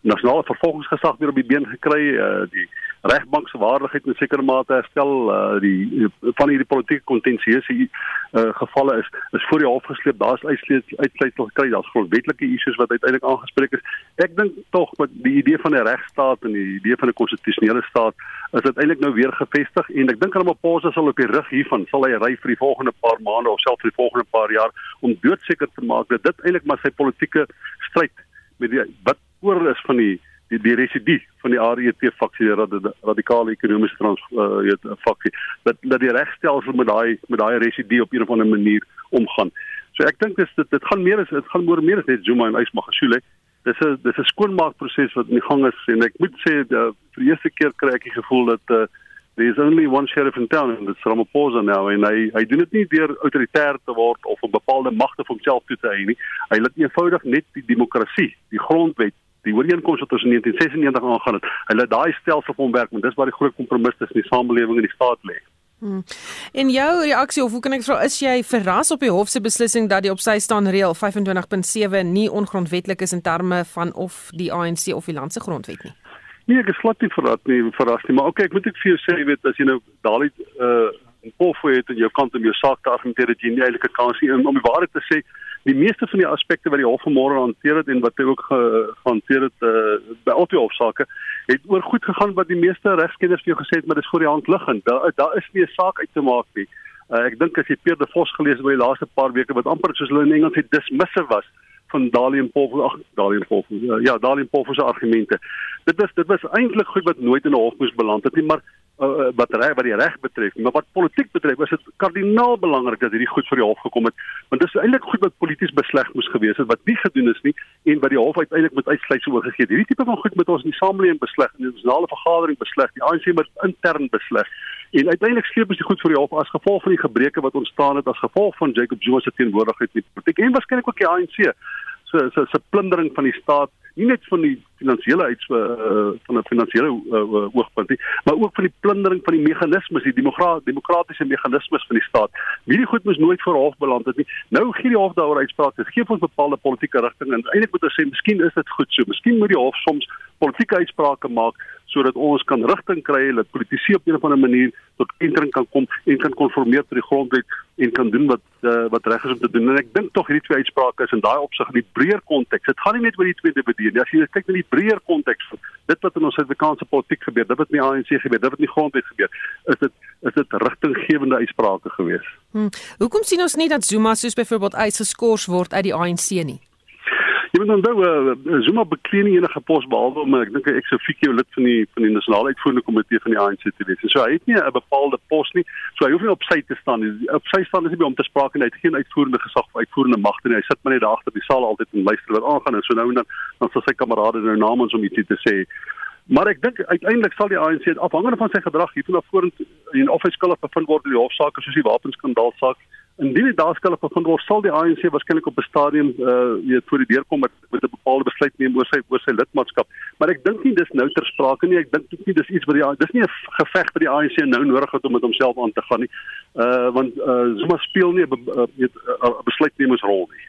S17: nasionale vervolgingsgesag weer op die been gekry uh die regbank se waardigheid in sekere mate herstel uh, die van hierdie politieke kontensieuse uh, gevalle is is voor die hof gesleep daar's uitsluitsel gekry daar's grondwetlike issues wat uiteindelik aangespreek is. Ek dink tog met die idee van 'n regstaat en die idee van 'n konstitusionele staat is dit eintlik nou weer gevestig en ek dink Ramaphosa sal op die rug hiervan sal hy ry vir die volgende paar maande of selfs vir die volgende paar jaar om doodseker te maak dat dit eintlik maar sy politieke stryd met die wat oor is van die die die residu van die RET faksie die radikale ekonomiese trans uh, faksie dat dat die regstelsel met daai met daai residu op 'n of ander manier omgaan. So ek dink dis dit dit gaan meer as dit gaan oor meer as net Zuma en Ysmagashule. Dis 'n dis 'n skoonmaakproses wat in die gang is en ek moet sê die, vir die eerste keer kry ek die gevoel dat uh, there is only one sheriff in town and it's Ramaphosa now en hy hy doen dit nie deur autoritair te word of 'n bepaalde magte vir homself toe te eien nie. Hy laat eenvoudig net die demokrasie, die grondwet die ooreenkoms wat ons in 1996 aangaan het, hulle daai stelsel van werk, want dis waar die groot kompromis tussen die samelewing en die staat lê.
S2: Hmm. En jou reaksie of hoe kan ek vra is jy verras op die hof se beslissing dat die op sy staan reël 25.7 nie ongrondwettig is in terme van of die ANC of die land se grondwet nie?
S17: Nee, ek is glad nie verras nie, verras nie, maar okay, ek moet ek vir jou sê, jy weet as jy nou daai uh en Pofu het aan jou kant om jou saak te argumenteer dat jy nie eintlik 'n kans het om die waarheid te sê die meeste van die aspekte wat die hof vanmôre hanteer het en wat hy ook gehanteer het uh, by al die hofsaake het oor goed gegaan wat die meeste regskenners vir jou gesê het maar dis voor die hand liggend. Daar daar is nie 'n saak uit te maak nie. Uh, ek dink as jy Pierre de Vos gelees het oor die laaste paar weke wat amper soos hulle in Engels het dismissive was van Dalian Polf ag Dalian Polf ja Dalian Polf se argumente dit was dit was eintlik goed wat nooit in 'n hof moes beland het nie maar uh, wat reg wat die reg betref, maar wat politiek betref, is dit kardinaal belangrik dat hierdie goed vir die hof gekom het, want dit is eintlik goed wat polities besleg moes gewees het wat nie gedoen is nie en wat die hof uiteindelik met uitsluitsel oorgegee het. Hierdie tipe van goed moet ons in die samelewing besleg, in die nasionale vergadering besleg, die ANC moet intern besleg. En uiteindelik skep ons die goed vir die hof as gevolg van die gebreke wat ontstaan het as gevolg van Jacob Zuma se teenwoordigheid in die politiek en waarskynlik ook die ANC se se se plundering van die staat nie net van die finansiële uit uh, van 'n finansiële uh, oogpunt nie, maar ook van die plundering van die meganismes, die demokratiese meganismes van die staat. Hierdie goed moes nooit voor hof beland het nie. Nou gee die hof daaroor uitspraak. Dit gee ons bepaalde politieke rigting en eintlik moet ons sê, miskien is dit goed so. Miskien moet die hof soms politieke uitsprake maak sodat ons kan rigting kry dat politici op 'n of ander manier tot kentering kan kom en kan konformeer tot die grondwet en kan doen wat uh, wat reg is om te doen. En ek dink tog hierdie twee uitsprake is in daai opsig in die breër konteks. Dit gaan nie net oor die twee individue nie. As jy kyk na die breër konteks van dit wat in ons Suid-Afrikaanse politiek gebeur, dit wat in die ANC gebeur, dit wat in die grondwet gebeur, is dit is dit rigtinggewende uitsprake gewees.
S2: Hmm. Hoekom sien ons nie dat Zuma soos byvoorbeeld uitgeskort word uit die ANC nie?
S17: Jy moet onthou uh, Zuma bekleed nie enige pos behalwe om ek dink hy ek's 'n fikkie lid van die van die nasionale uitvoerende komitee van die ANC te wees. So hy het nie 'n bepaalde pos nie. So hy hoef nie op sy te staan nie. Op sy staan is nie om te spraak en hy het geen uitvoerende gesag of uitvoerende magte nie. Hy sit maar net daar agter die saal altyd en luister wat aangaan en so nou en dan dan sal sy kamerade nou namens om ietsie te sê. Maar ek dink uiteindelik sal die ANC afhangende van sy gedrag hiervan af vorentoe en of hy skuldig bevind word in die hofsaake soos die wapenskandaal saak indien dit daar skuldig bevind word, sal die ANC waarskynlik op 'n stadium uh weet voor die deur kom met met 'n bepaalde besluit neem oor sy oor sy lidmaatskap. Maar ek dink nie dis nou ter sprake nie. Ek dink nie dis iets wat die dis nie 'n geveg wat die ANC nou nodig het om met homself aan te gaan nie. Uh want uh Zuma speel nie 'n weet 'n besluitnemersrol nie.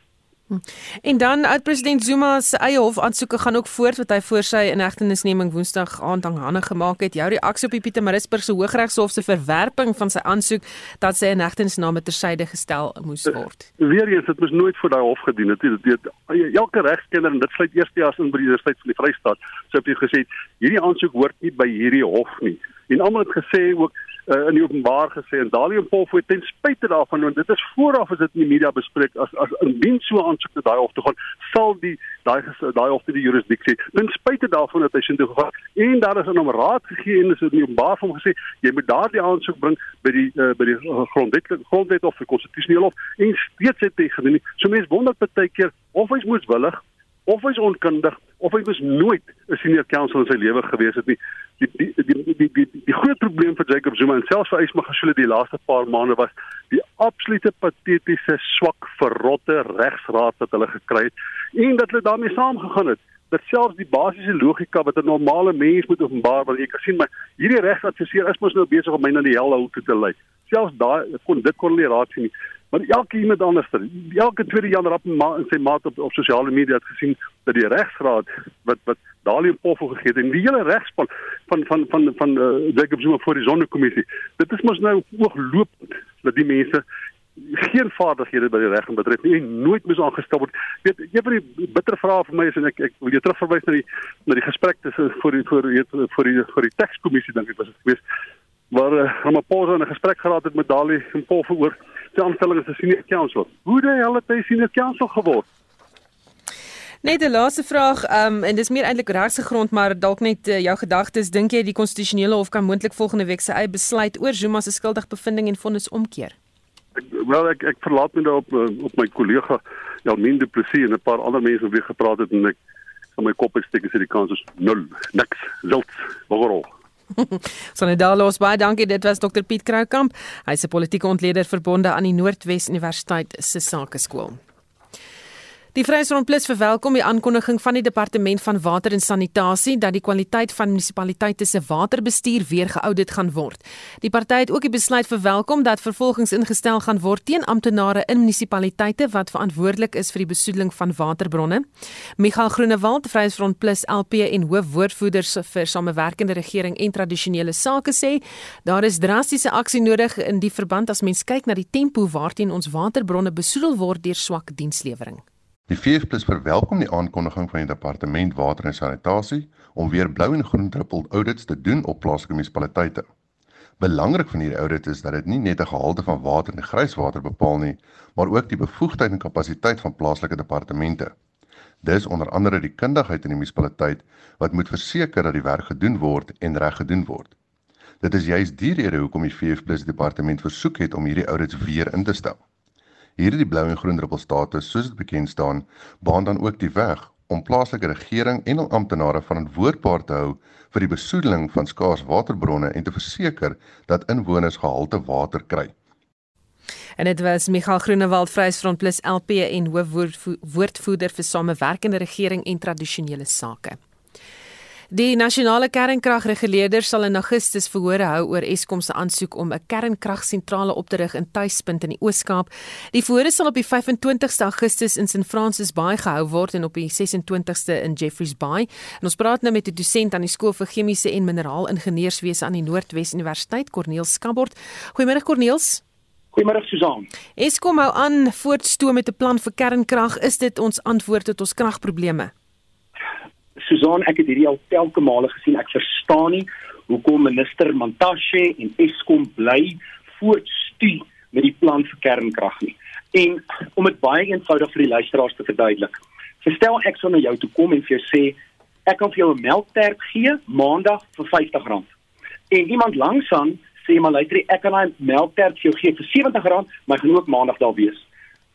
S2: En dan oud-president Zuma se eie hofaansoeke gaan ook voort wat hy voor sy inhegtenisneming Woensdag aand aan hande gemaak het. Jou reaksie op die Pietermaritzburg se Hooggeregshof se verwerping van sy aansoek dat sy inhegtenisname tersyde gestel moes word.
S17: Weereens dit moes nooit voor daai hof gedien het. Dit weet elke regskenner en dit sluit by die Universiteit van die Vrystaat. So het gesê hierdie aansoek hoort nie by hierdie hof nie. En almal het gesê ook uh, in die openbaar gesê en Dalium Polf het ten spyte daarvan want dit is vooraf as dit in die media bespreek as as indien so aansoek na daai hof toe gaan sal die daai daai hof die jurisdiksie ten spyte daarvan dat hy sin toe gegaan en daar is 'n om raad gegee en is in die openbaar van gesê jy moet daardie aansoek bring by die uh, by die grondwet grondwet of die konstitusionele hof en steeds het hy gedoen so mense wonder baie keer of hy moes willig of hy's onkundig of hy was nooit 'n senior counsel in sy lewe gewees het nie. Die die die die die, die, die groot probleem vir Jacob Zuma en selfs vir Ysma Gesule die laaste paar maande was die absolute patetiese swak verrotte regsraad wat hulle gekry het en dat hulle daarmee saamgegaan het dat selfs die basiese logika wat 'n normale mens moet openbaar wat jy kan sien maar hierdie regsadviseur is mos nou besig om my na die hel hou te lei. Selfs daai kon dit kon nie raad sien nie. Maar elke iemand anders, elke tweede Jan Rapp in sy maat op op sosiale media het gesien dat die regsraad wat wat Dalium Poffel gegee het en die hele regspan van van van van, van uh, Jacob Zuma voor die sonnekommissie. Dit is mos nou ooglopend dat die mense geen vaardighede by die reg en betref nie en nooit moes aangestel word. Weet een van die bitter vrae vir my is en ek ek wil jou terugverwys na die na die gesprek tussen voor die voor die voor die voor die tekskommissie dink ek was dit geweest waar uh, Ramaphosa 'n gesprek gehad het met Dali en Poffel oor aanstelling as 'n senior counsel. Hoe die hel het hy senior counsel geword?
S2: Net 'n laaste vraag, um, en dis meer eintlik regse grond, maar dalk net uh, jou gedagtes, dink jy die konstitusionele hof kan moontlik volgende week sy eie besluit oor Zuma se skuldigbevindings en vonnis omkeer?
S17: Ek, wel ek ek verlaat my daarop uh, op my kollega Jalmin de Plessis en 'n paar ander mense wat weer gepraat het en ek van my kop steek as die kans is nul, niks, zilts, waarop
S2: Sonedalos baie dankie. Dit was Dr Piet Kroukamp. Hy's 'n politieke ontleder verbonde aan die Noordwes Universiteit se Sakeskool. Die Vryheidsfront Plus verwelkom die aankondiging van die Departement van Water en Sanitasie dat die kwaliteit van munisipaliteite se waterbestuur weer geaudit gaan word. Die party het ook die besluit verwelkom dat vervolgings ingestel gaan word teen amptenare in munisipaliteite wat verantwoordelik is vir die besoedeling van waterbronne. Michael Groenewald, Vryheidsfront Plus LP en hoofwoordvoerder vir samewerkende regering en tradisionele sake sê, daar is drastiese aksie nodig in die verband as mens kyk na die tempo waarteen ons waterbronne besoedel word deur swak dienslewering.
S18: Die VF+ verwelkom die aankondiging van die Departement Water en Sanitasie om weer blou en groen druppel audits te doen op plaaslike munisipaliteite. Belangrik van hierdie audit is dat dit nie net 'n gehalte van water en grijswater bepaal nie, maar ook die bevoegdheid en kapasiteit van plaaslike departemente. Dis onder andere die kundigheid in die munisipaliteit wat moet verseker dat die werk gedoen word en reg gedoen word. Dit is juis die rede hoekom die VF+ departement versoek het om hierdie audits weer in te stel. Hierdie blou en groen druppelstatus, soos dit bekend staan, baan dan ook die weg om plaaslike regering en hul amptenare verantwoordbaar te hou vir die besoedeling van skaars waterbronne en te verseker dat inwoners gehalte water kry.
S2: En dit was Michael Groenewald Vryheidsfront Plus LP en hoofwoordvoerder vir samewerkende regering en tradisionele sake. Die nasionale kernkragreguleerder sal in Augustus verhore hou oor Eskom se aansoek om 'n kernkragsentrale op te rig in Tuispunt in die Oos-Kaap. Die verhore sal op die 25ste Augustus in St Francis Bay gehou word en op die 26ste in Jeffreys Bay. En ons praat nou met 'n dosent aan die skool vir chemiese en mineraalingenieurswese aan die Noordwes Universiteit, Corneel Skabort. Goeiemôre Corneels.
S19: Goeiemôre Susan.
S2: Eskom hou aan voortstoom met 'n plan vir kernkrag. Is dit ons antwoord tot ons kragprobleme?
S19: Susan, ek het hierdie al telke male gesien. Ek verstaan nie hoekom minister Mantashe en Eskom bly voortstuur met die plan vir kernkrag nie. En om dit baie eenvoudig vir die luisteraars te verduidelik. Verstel ek sou na jou toe kom en vir jou sê ek kan vir jou 'n melktert gee maandag vir R50. En iemand langsaan sê maar luister, ek kan daai melktert vir jou gee vir R70, maar ek gaan ook maandag daar wees.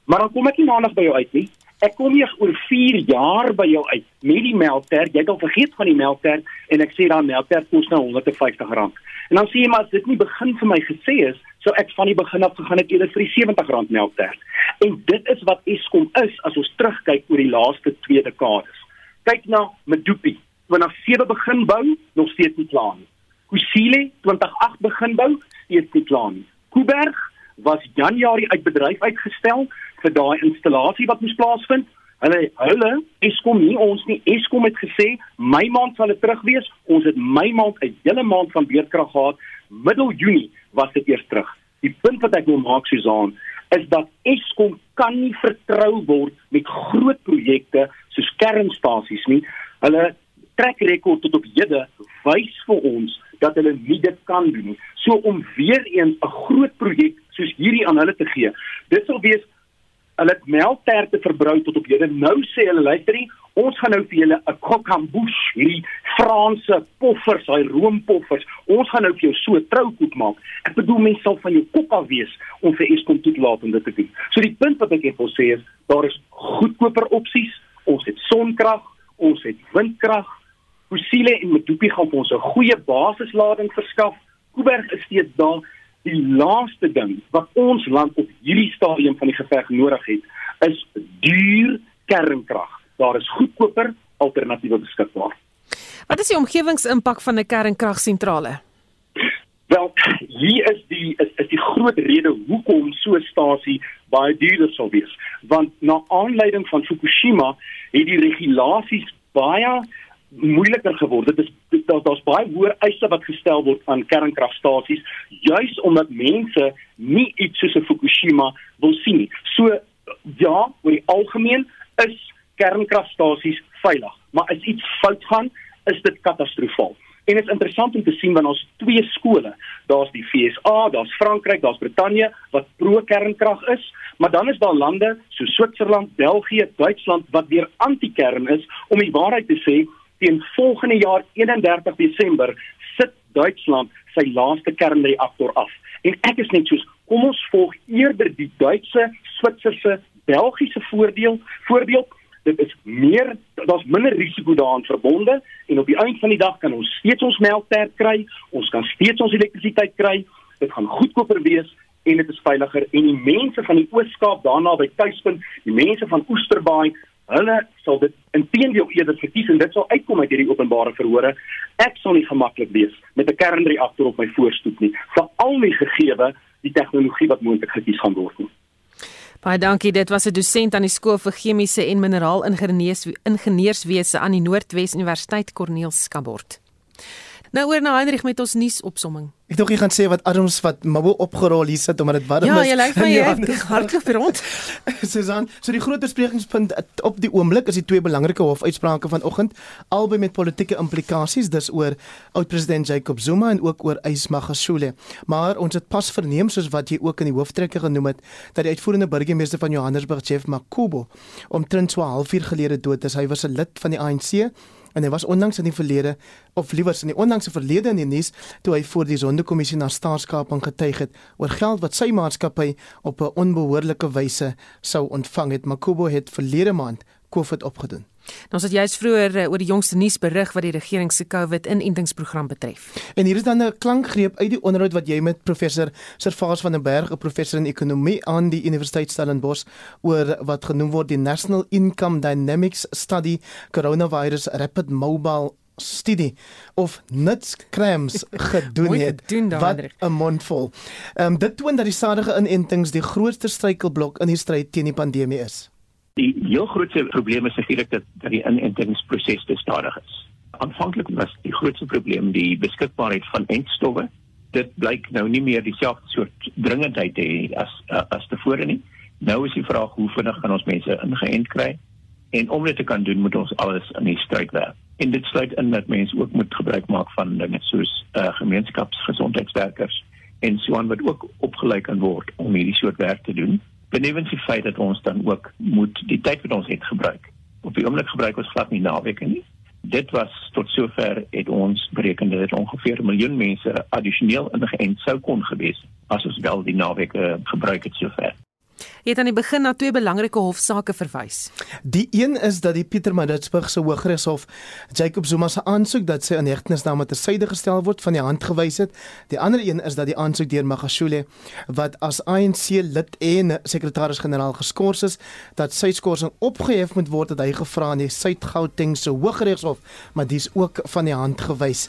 S19: Maar dan kom ek nie maandag by jou uit nie. Ek kom eers oor 4 jaar by jou uit met die melktert. Jy het al vergeet van die melktert en ek sê dan melktert kos nou R150. En dan sê jy maar as dit nie begin vir my gesê is, sou ek van die begin af gegaan het eerder vir die R70 melktert. En dit is wat Eskom is as ons terugkyk oor die laaste 2 dekades. Kyk na Medupi, ons sewe begin bou, nog steeds nie klaar nie. Kusile 2008 begin bou, steeds nie klaar nie. Kuiberg was Januarie uit bedryf uitgestel vir daai installasie wat moes plaasvind. Hulle hulle Eskom nie ons nie. Eskom het gesê my maand sal dit terug wees. Ons het my maand 'n hele maand van beerdkrag gehad. Middel Junie was dit eers terug. Die punt wat ek wil maak Susan is dat Eskom kan nie vertrou word met groot projekte soos kernstasies nie. Hulle trek rekord tot op hede wys vir ons dat hulle nie dit kan doen nie. So om weer eens 'n groot projek soos hierdie aan hulle te gee. Dit sal wees hulle het melkterte verbrou tot op hede. Nou sê hulle luisterie, ons gaan nou vir julle 'n kokambouche, hierdie Franse poffers, daai roompoffers. Ons gaan nou vir jou so troukoek maak. Ek bedoel mense sal van jou kop af wees om vir Eskom toe te laat om dit te doen. So die punt wat ek net wil sê is, daar is goedkoper opsies. Ons het sonkrag, ons het windkrag. Fossiele en Medupi gaan vir ons 'n goeie basislading verskaf. Kuiberg is steeds daar die laaste ding wat ons land op hierdie stadium van die geveg nodig het, is duur kernkrag. Daar is goedkoper alternatiewe beskikbaar.
S2: Wat is die omgewingsimpak van 'n kernkragsentrale?
S19: Wel, hier is die is, is die groot rede hoekom so 'n stasie baie duurder sal wees. Want na aanleiding van Fukushima het die regulasies baie moeiliker geword. Dit is daar's daar baie hoër eise wat gestel word aan kernkragstasies juis omdat mense nie iets soos 'n Fukushima wil sien nie. So ja, oor die algemeen is kernkragstasies veilig, maar as iets fout gaan, is dit katastrofaal. En dit is interessant om te sien want ons twee skole, daar's die FSA, daar's Frankryk, daar's Brittanje wat pro-kernkrag is, maar dan is daar lande so Switserland, België, Duitsland wat weer anti-kern is om die waarheid te sê teen volgende jaar 31 Desember sit Duitsland sy laaste kernreaktor af. En ek is net soos kom ons volg eerder die Duitse, Switserse, Belgiese voordeel voorbeeld. Dit is meer daar's minder risiko daaraan verbonde en op die einde van die dag kan ons steeds ons melktert kry, ons kan steeds ons elektrisiteit kry. Dit gaan goedkoper wees en dit is veiliger en die mense van die Oos-Kaap daarna by tuispunt, die mense van Oesterbaai, hulle sal dit intedeel eerder verkies en dit sal uitkom uit hierdie openbare verhore. Ek sal nie gemaklik wees met 'n kernreaktor op my voorstoep nie, veral nie gegee die tegnologie wat moontlik gekies gaan word nie.
S2: Baie dankie. Dit was 'n dosent aan die skool vir chemiese en mineraal ingenieurswese aan die Noordwes Universiteit Corneel Skabort. Nou oor na Heinrich met ons nuusopsomming.
S10: Ek dink jy gaan sê wat Adams wat Mabo opgerol hier sit omdat dit warm
S2: ja,
S10: is.
S2: Ja, jy lyk my jy hardloop rond.
S10: Susan, so die groot besprekingspunt op die oomblik is die twee belangrike hofuitsprake vanoggend albei met politieke implikasies dis oor oud-president Jacob Zuma en ook oor Ysma Gashule. Maar ons het pas verneem soos wat jy ook in die hooftrekker genoem het dat die uitvoerende burgemeester van Johannesburg, Jeff Makubo, omtrent so 'n halfuur gelede dood is. Hy was 'n lid van die ANC en hy was onlangs in die verlede of liewers in die onlangse verlede in die nuus toe hy voor die sondekommissie na staatskaping getuig het oor geld wat sy maatskappy op 'n onbehoorlike wyse sou ontvang het. Makubo het verlede maand COVID opgedoen.
S2: Nou as jy is vroeër uh, oor die jongste nuus berig wat die regering se COVID-inentingsprogram betref.
S10: En hier is dan 'n klankgreep uit die onderhoud wat jy met professor Servaas van den Berg, 'n professor in ekonomie aan die Universiteit Stellenbosch oor wat genoem word die National Income Dynamics Study Coronavirus Rapid Mobile studie of nuts krams gedoen het wat 'n mondvol. Ehm um, dit toon dat die stadige inentings die grootste struikelblok in die stryd teen die pandemie is.
S8: Die heel grootste probleem is natuurlik dat dat die inentingsproses te stadig is. Aanvanklik was die grootste probleem die beskikbaarheid van entstowwe. Dit blyk nou nie meer dieselfde soort dringendheid te hê as as tevore nie. Nou is die vraag hoe vinnig kan ons mense ingeënt kry? En om dit te kan doen, moet ons alles in die stryd werk. En dit sluit in dat mense ook moet gebruik maak van dinge soos uh, gemeenskapsgesondheidswerkers en so aan wat ook opgelei kan word om hierdie soort werk te doen benewens die feit dat ons dan ook moet die tyd wat ons het gebruik. Op die oomblik gebruik ons glad nie naweke nie. Dit was tot sover het ons bereken dat ongeveer 'n miljoen mense addisioneel ingeënt sou kon gewees as ons wel die naweke gebruik het sover.
S2: Jy het aan die begin na twee belangrike hofsaake verwys.
S10: Die een is dat die Pietermaritzburg se Hooggeregshof Jacob Zuma se aansoek dat sy inhegtenisname ter syde gestel word van die hand gewys het. Die ander een is dat die aansoek deur Magashule wat as ANC lid en sekretaris-generaal geskort is, dat sy skorsing opgehef moet word dat hy gevra in die Suid-Gauteng se Hooggeregshof, maar dis ook van die hand gewys.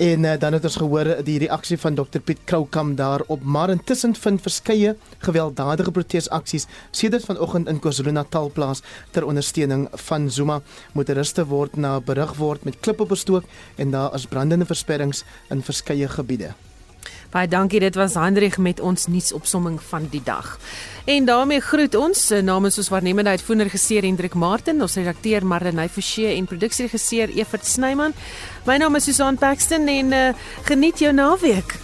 S10: En uh, dan het ons gehoor die reaksie van Dr Piet Kroukam daarop, maar intussen vind verskeie gewelddadige protesaksies sedert vanoggend in KwaZulu-Natal plaas ter ondersteuning van Zuma. Motoriste word na berig word met klippe bestook en daar is brandende versperrings in verskeie gebiede.
S2: Baie dankie, dit was Hendrik met ons nuusopsomming van die dag. En daarmee groet ons eh, namens ons waarnemende uitvoerder regisseur Hendrik Martin, ons redakteur Marlenae Forsie en produksieregisseur Evert Snyman. My naam is Susan Paxton en uh, geniet jou naweek.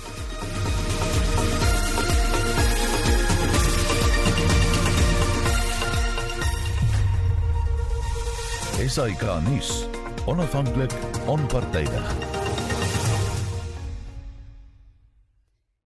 S1: SAK nuus. Onafhanklik, onpartydig.